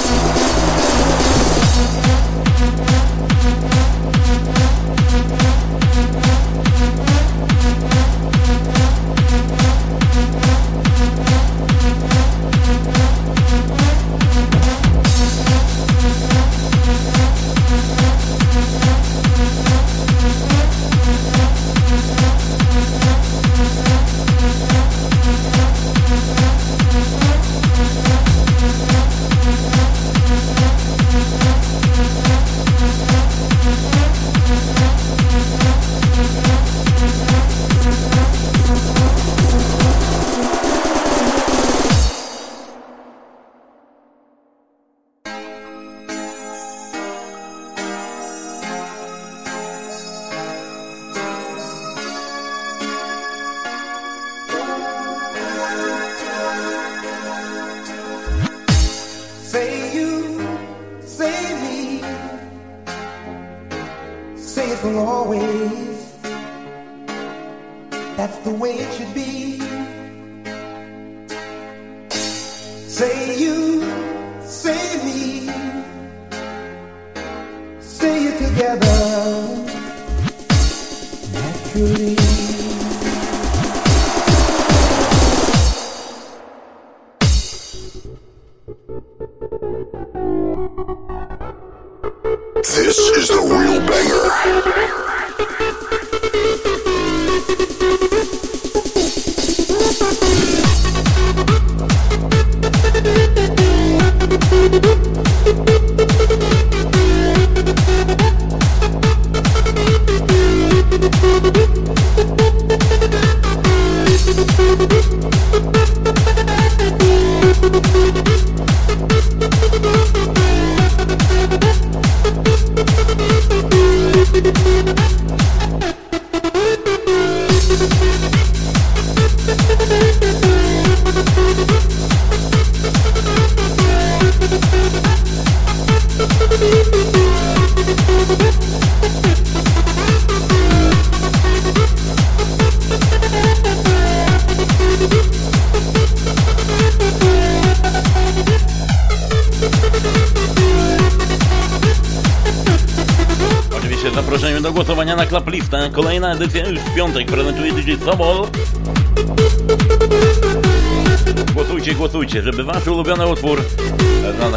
Thank you.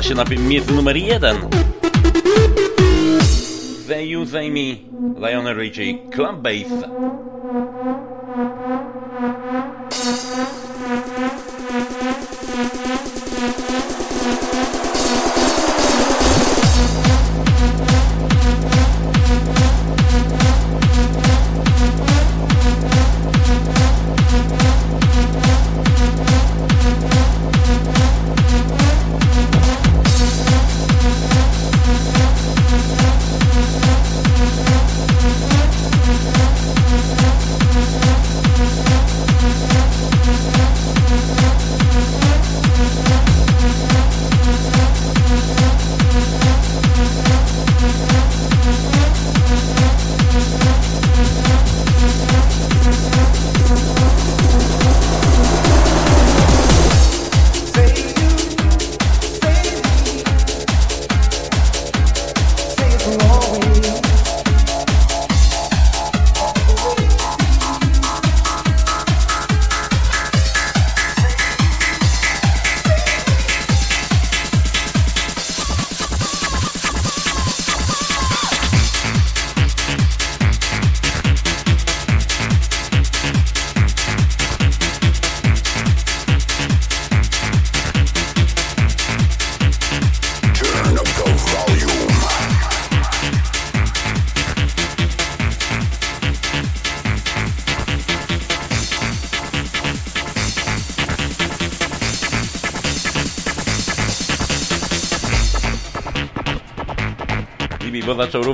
Się na miejscu numer jeden. Say You, Say Me, Lionel Richie, Club Bass.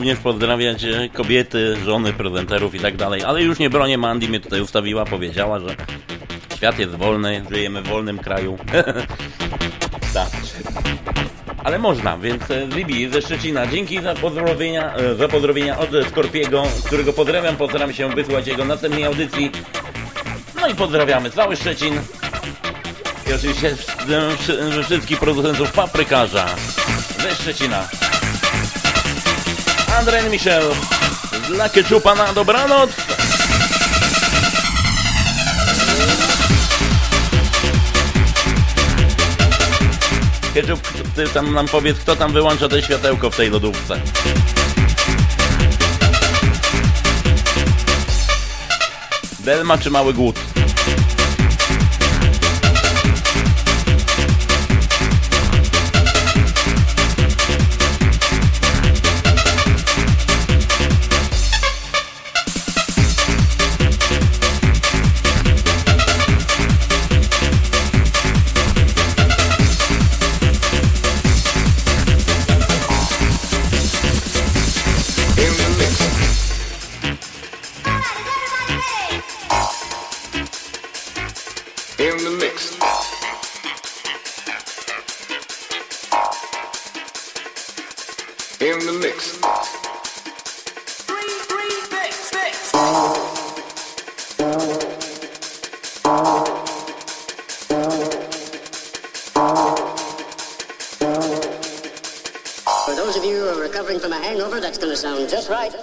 Również pozdrawiać e, kobiety, żony prezenterów i tak dalej, ale już nie bronię, Mandy mnie tutaj ustawiła, powiedziała, że świat jest wolny, żyjemy w wolnym kraju. tak. Ale można, więc e, Bibi ze Szczecina, dzięki za pozdrowienia, e, za pozdrowienia od Skorpiego, którego pozdrawiam, postaram się wysłać jego następnej audycji. No i pozdrawiamy cały Szczecin i oczywiście wszy- wszystkich producentów paprykarza ze Szczecina. Andrzej Michel dla Keczupa na dobranoc. Keczup, ty tam nam powiedz, kto tam wyłącza te światełko w tej lodówce. Delma czy mały głód? Sound just right.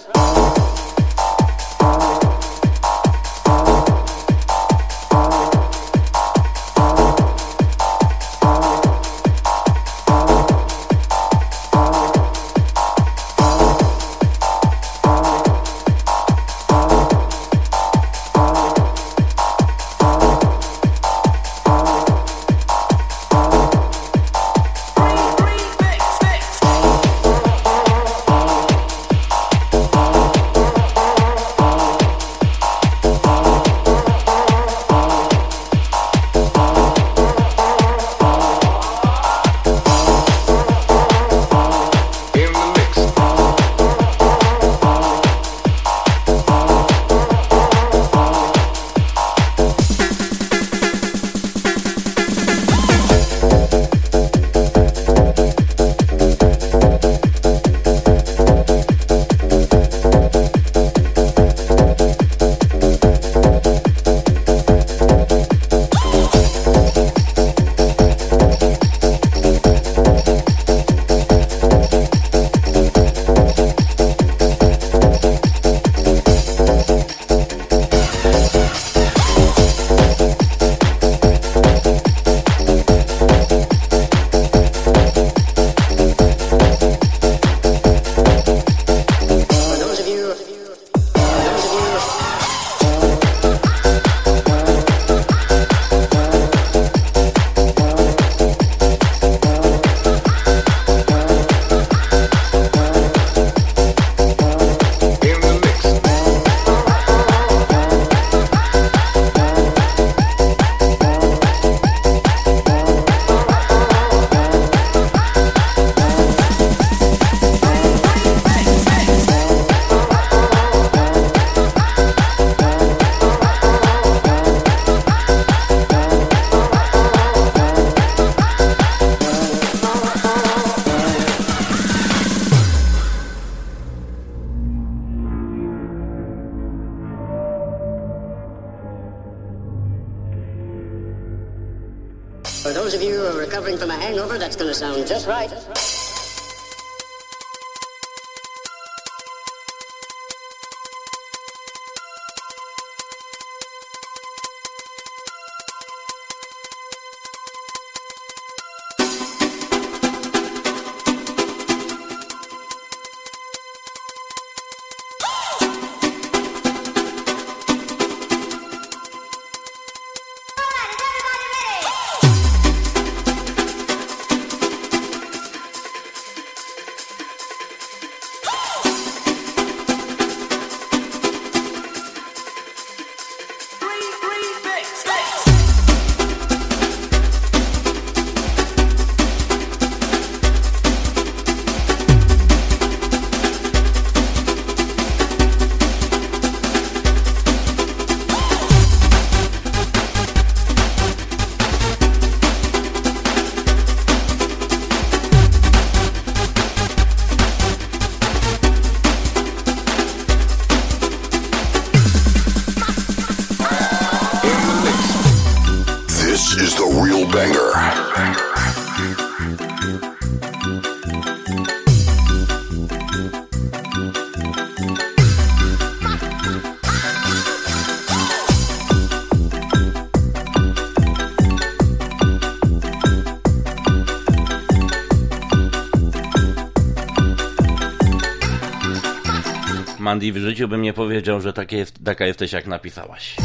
Mandy w życiu bym nie powiedział, że takie, jest- taka jesteś jak napisałaś.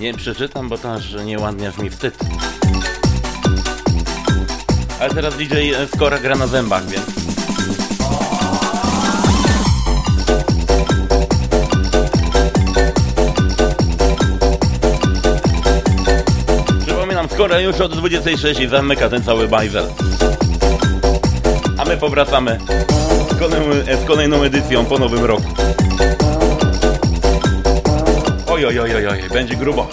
Nie przeczytam, bo to aż nieładnie, aż mi wstyd. Ale teraz DJ Skora gra na zębach, więc... Skora już od 26 i zamyka ten cały bajzel. A my powracamy z kolejną, z kolejną edycją po nowym roku. Oj, oj, oj, oj, będzie grubo.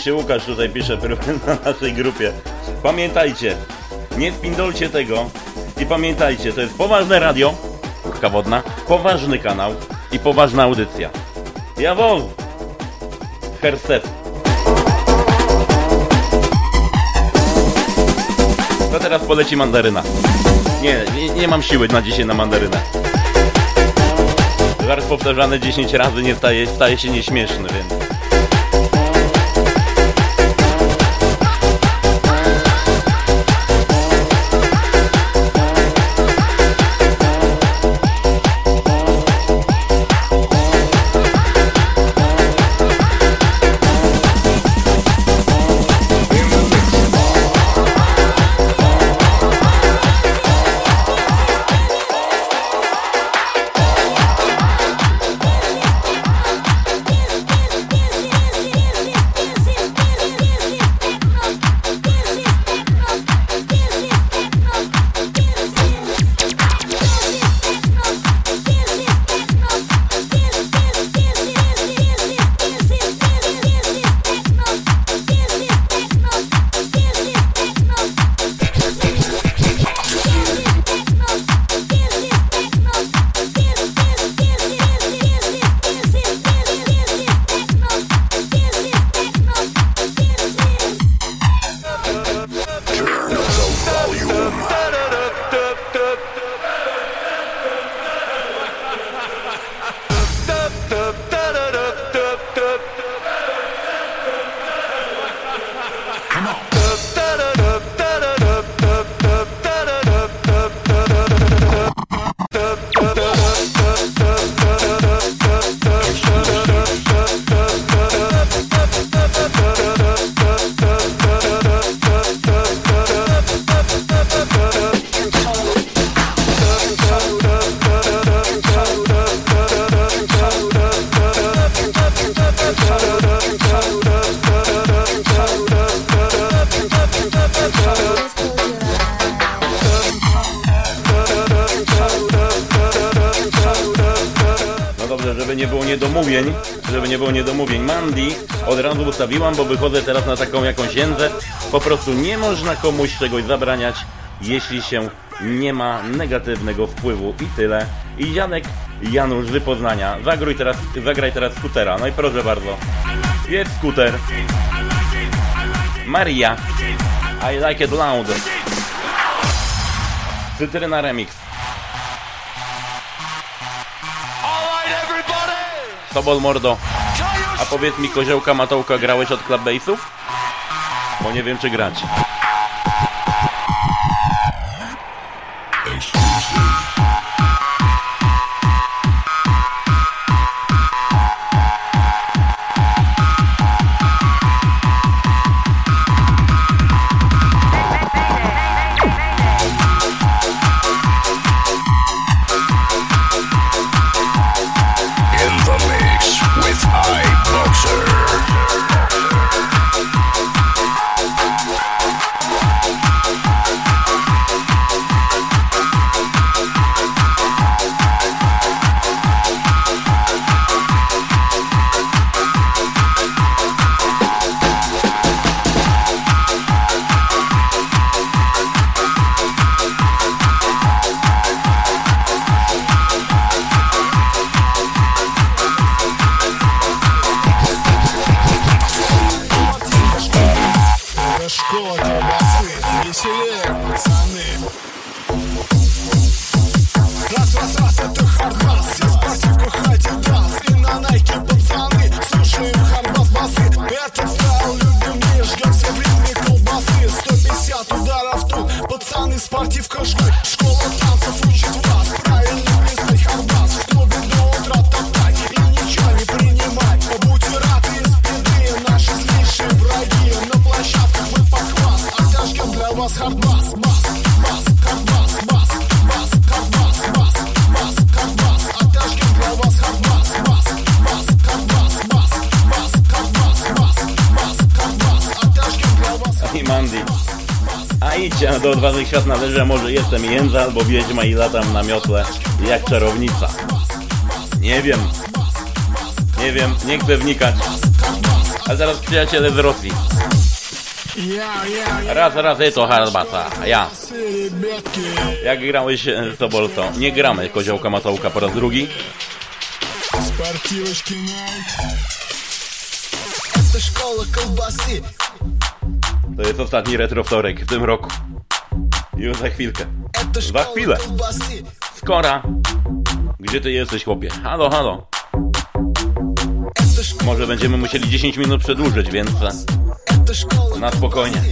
Oczywiście Łukasz tutaj pisze na naszej grupie. Pamiętajcie, nie spindolcie tego i pamiętajcie, to jest poważne radio, kurka wodna, poważny kanał i poważna audycja. Jawohl! Herstep. To teraz poleci mandaryna. Nie, nie, nie mam siły na dzisiaj na mandarynę. Żart powtarzany 10 razy nie staje, staje się nieśmieszny, więc... teraz na taką jakąś jędzę. Po prostu nie można komuś czegoś zabraniać, jeśli się nie ma negatywnego wpływu i tyle. I Janek Janusz z Poznania, zagrój teraz, zagraj teraz skutera. No i proszę bardzo. Jest skuter. Maria. I like it loud. Cytryna remix. Sobol mordo. Powiedz mi, koziołka Matołka grałeś od club bassów? Bo nie wiem, czy grać. forma i latam na miotle jak czarownica. Nie wiem. Nie wiem, nie chcę wnikać. A zaraz przyjaciele wzrosli. Raz, raz to harbata, ja. Jak grałeś e, z Tobolto? Nie gramy koziołka Matołka po raz drugi. To jest ostatni retroftorek w tym roku. Już za chwilkę. Za chwilę. Skora. Gdzie ty jesteś, chłopie? Halo, halo. Może będziemy musieli 10 minut przedłużyć, więc na spokojnie.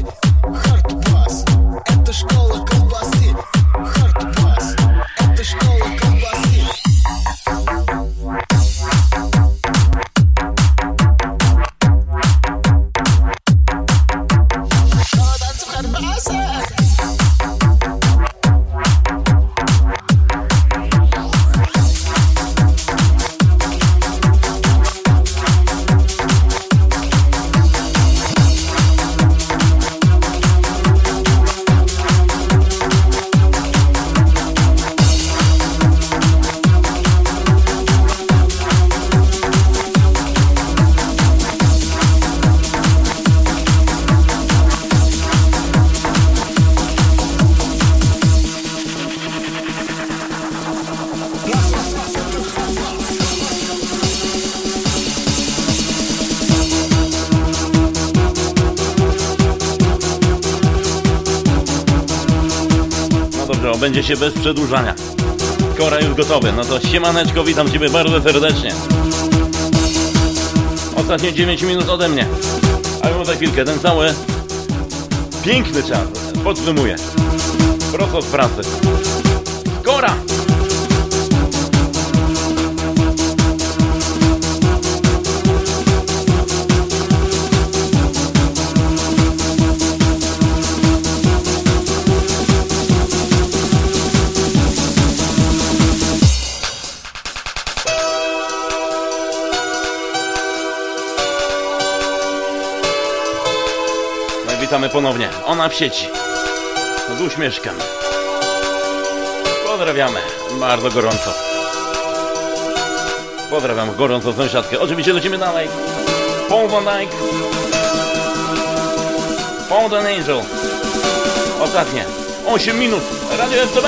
Się bez przedłużania. Skora już gotowy. No to siemaneczko, witam Ciebie bardzo serdecznie. Ostatnie 9 minut ode mnie. A już za chwilkę ten cały piękny czas podsumuję. Prosto z pracy. Skora! No ponownie. Ona w sieci. Z uśmieszkiem. Pozdrawiamy bardzo gorąco. Pozdrawiam gorąco sąsiadkę. Oczywiście lecimy dalej. Paul Van Dyke. Paul Angel. Ostatnie. 8 minut. Radio FTB.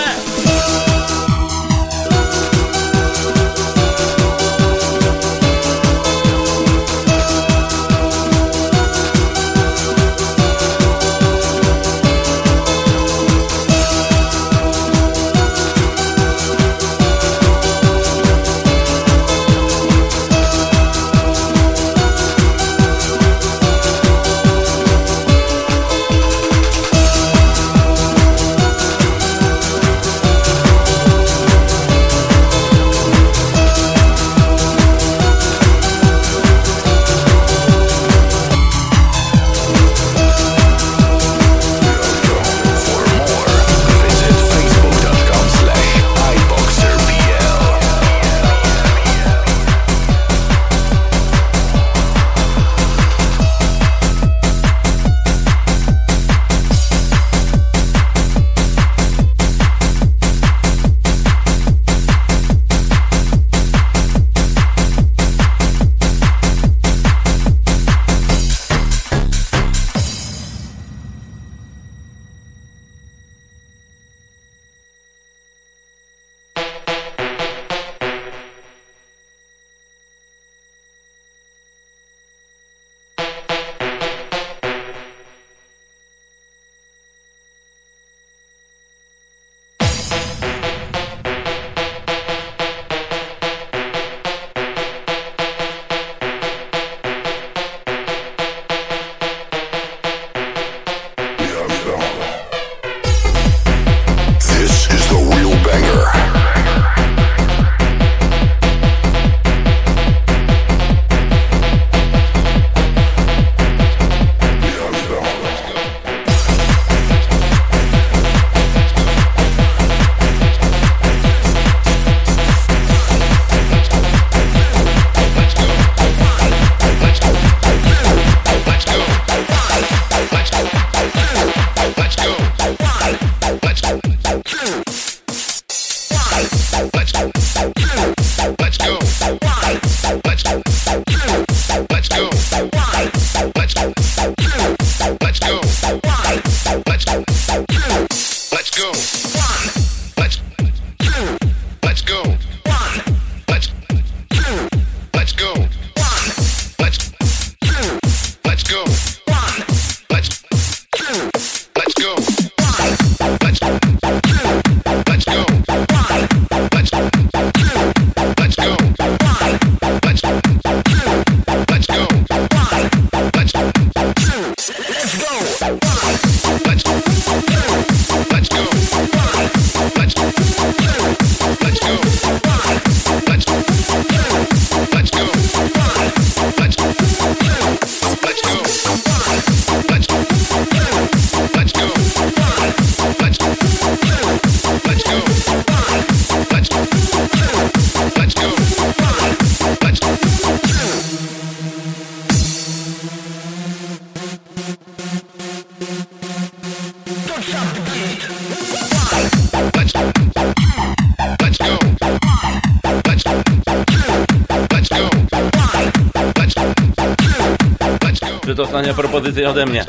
Przedostania propozycja ode mnie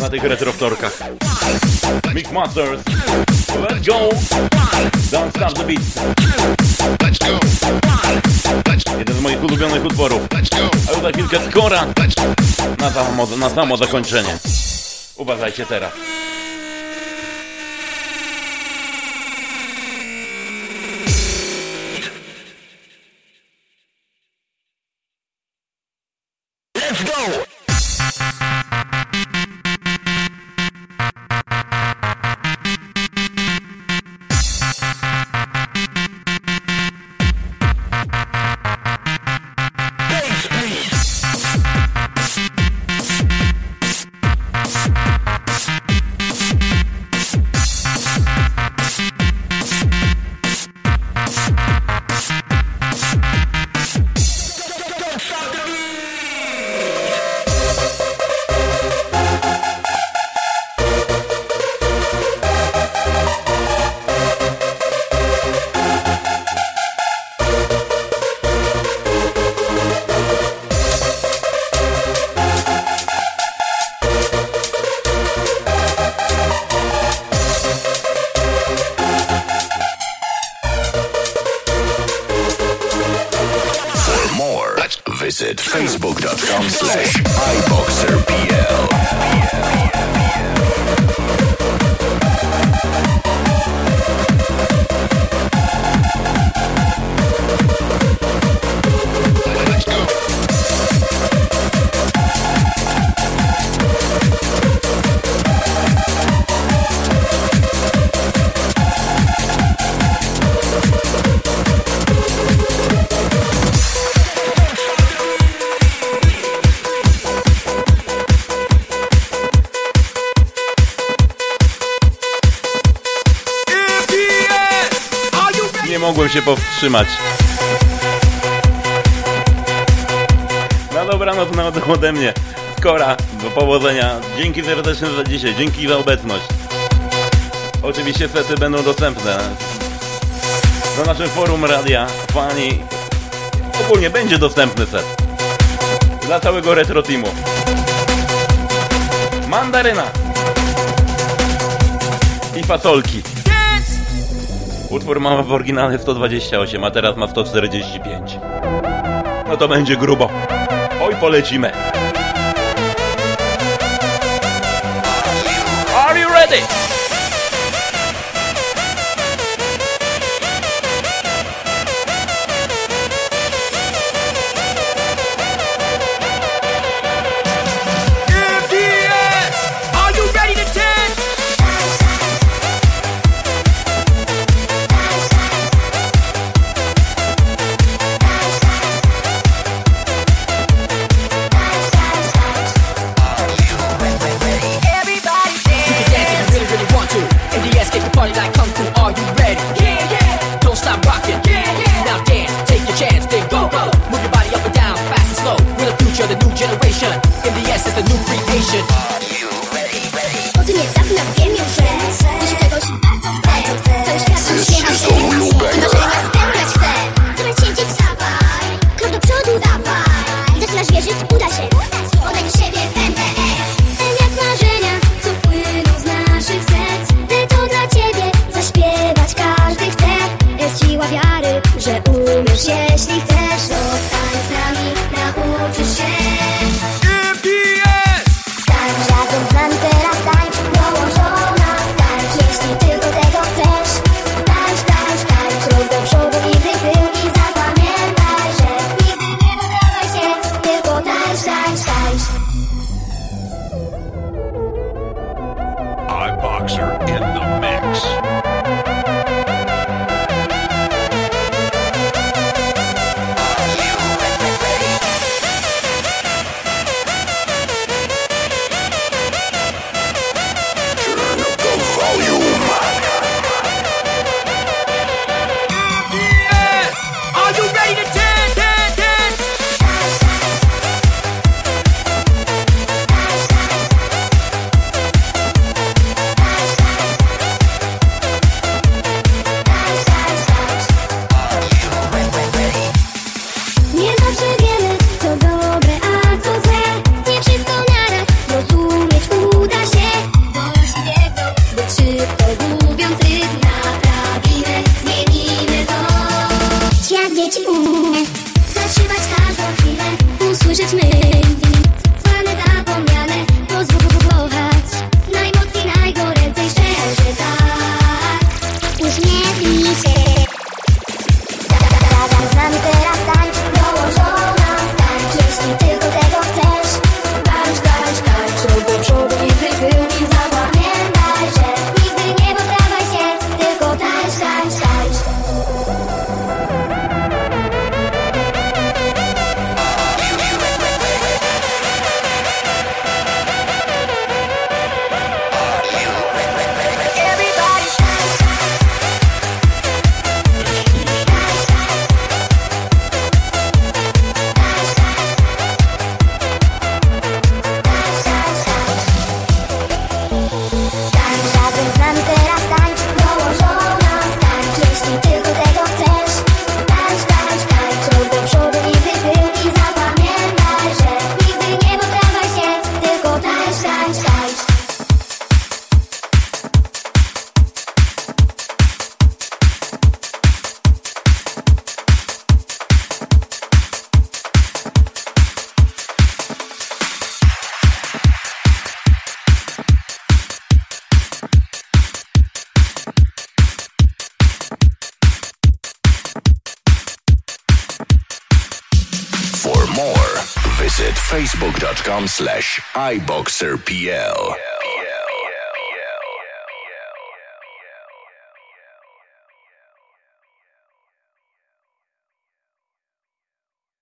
na tych retrowtorkach. Mix Masters, let's go! Don't stop the beat. Jeden z moich ulubionych utworów. A już za chwilkę skora na samo, na samo zakończenie. Uważajcie teraz. Let's go! Się powstrzymać. Na dobranoc na oddech ode mnie. Skora, do powodzenia. Dzięki serdecznie za dzisiaj, dzięki za obecność. Oczywiście sety będą dostępne na naszym forum radia. Fani, ogólnie będzie dostępny set. Dla całego retro teamu. Mandaryna. I fasolki. Utwór ma w oryginale 128, a teraz ma 145. No to będzie grubo. Oj, polecimy.